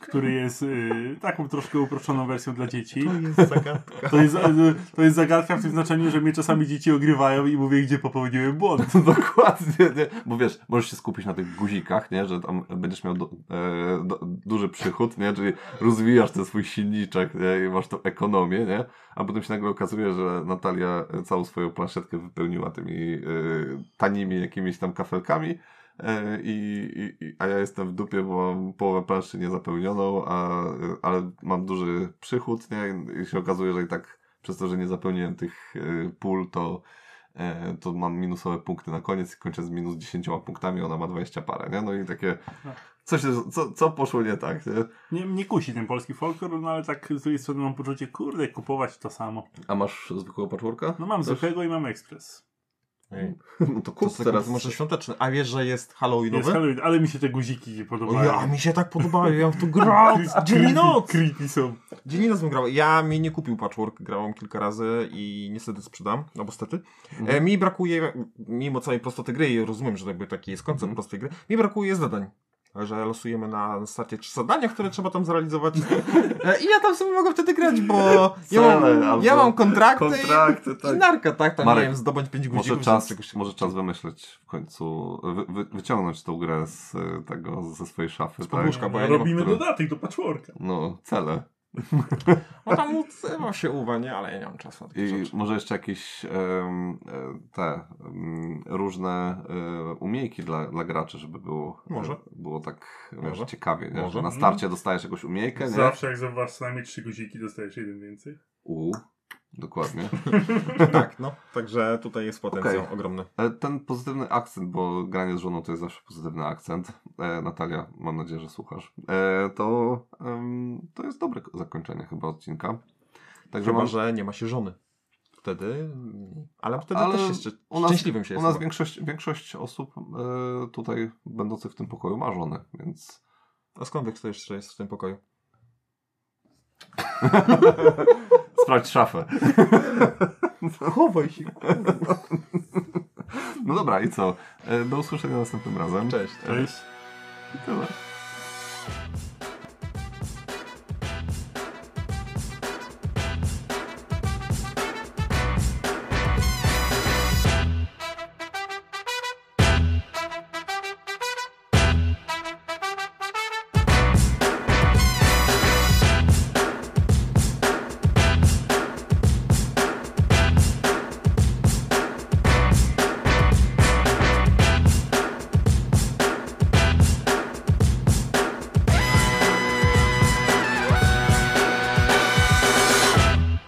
który jest y, taką troszkę uproszczoną wersją dla dzieci. jest zagadka. To jest, y, to jest zagadka w tym znaczeniu, że mnie czasami dzieci ogrywają i mówię, gdzie popełniłem błąd. Dokładnie, nie? bo wiesz, możesz się skupić na tych guzikach, nie? że tam będziesz miał do, e, do, duży przychód, nie? czyli rozwijasz ten swój silniczek nie? i masz tą ekonomię, nie? a potem się nagle okazuje, że Natalia całą swoją planszetkę wypełniła tymi e, tanimi jakimiś tam kafelkami, I, i, i- a ja jestem w dupie, bo mam połowę planszy niezapełnioną, a, ale mam duży przychód, nie? I się okazuje, że i tak przez to, że nie zapełniłem tych e, pól, to, e, to mam minusowe punkty na koniec i kończę z minus 10 punktami, ona ma 20 parę, nie? No i takie, co, się, co, co poszło nie tak, nie? Nie, mnie kusi ten polski folklor, no ale tak z drugiej strony mam poczucie, kurde, kupować to samo. A masz zwykłego patchworka? No mam Też? zwykłego i mam Ekspres. Ej, No to To kup jest teraz. może świąteczny. A wiesz, że jest Jest Halloweenowy? Halloween, ale mi się te guziki nie podobają. ja, mi się tak podobają, ja w to grał dzień i noc! Creepy są. Dzień i noc bym grał. Ja mi nie kupił patchwork, grałem kilka razy i niestety sprzedam, no bo stety. E, mi brakuje, mimo całej prostoty gry, i rozumiem, że jakby taki jest koncept Mhm. prostej gry, mi brakuje zadań. Że losujemy na starcie trzy zadania, które trzeba tam zrealizować. E, I ja tam sobie mogę wtedy grać, bo ja mam, ja mam kontrakty, kontrakty, i, tak. i narka, tak? Tam Marek, nie wiem, zdobądź pięć guzików. Może czas, czegoś- może czas wymyśleć w końcu, wy, wy, wyciągnąć tą grę z y, tego, ze swojej szafy, tak? podłóżka, bo ja nie mam Robimy którego. dodatek do patchworka. No, cele. No tam odzywa się uwa, nie? Ale ja nie mam czasu na takie I rzeczy. może jeszcze jakieś e, te em, różne e, umiejki dla, dla graczy, żeby było, Może. e, było tak wiesz, Może. ciekawie. Nie? Może. Że na starcie dostajesz jakąś umiejkę, nie? Zawsze jak zauważ co najmniej trzy guziki, dostajesz jeden więcej. U, dokładnie. Tak, no. Także tutaj jest potencjał Okej. ogromny. Ten pozytywny akcent, bo granie z żoną to jest zawsze pozytywny akcent. E, Natalia, mam nadzieję, że słuchasz. E, to, em, to jest dobre zakończenie chyba odcinka. Także Chyba, mam, że nie ma się żony. Wtedy. Ale wtedy Ale też jeszcze u nas- szczęśliwym się u jest. nas chyba. większość, większość osób e, tutaj będących w tym pokoju ma żony, więc A skąd wiesz, kto jeszcze jest w tym pokoju? sprawdź szafę. Chowaj się. No dobra, i co? E, Do usłyszenia następnym razem. Cześć. Cześć. I tyle.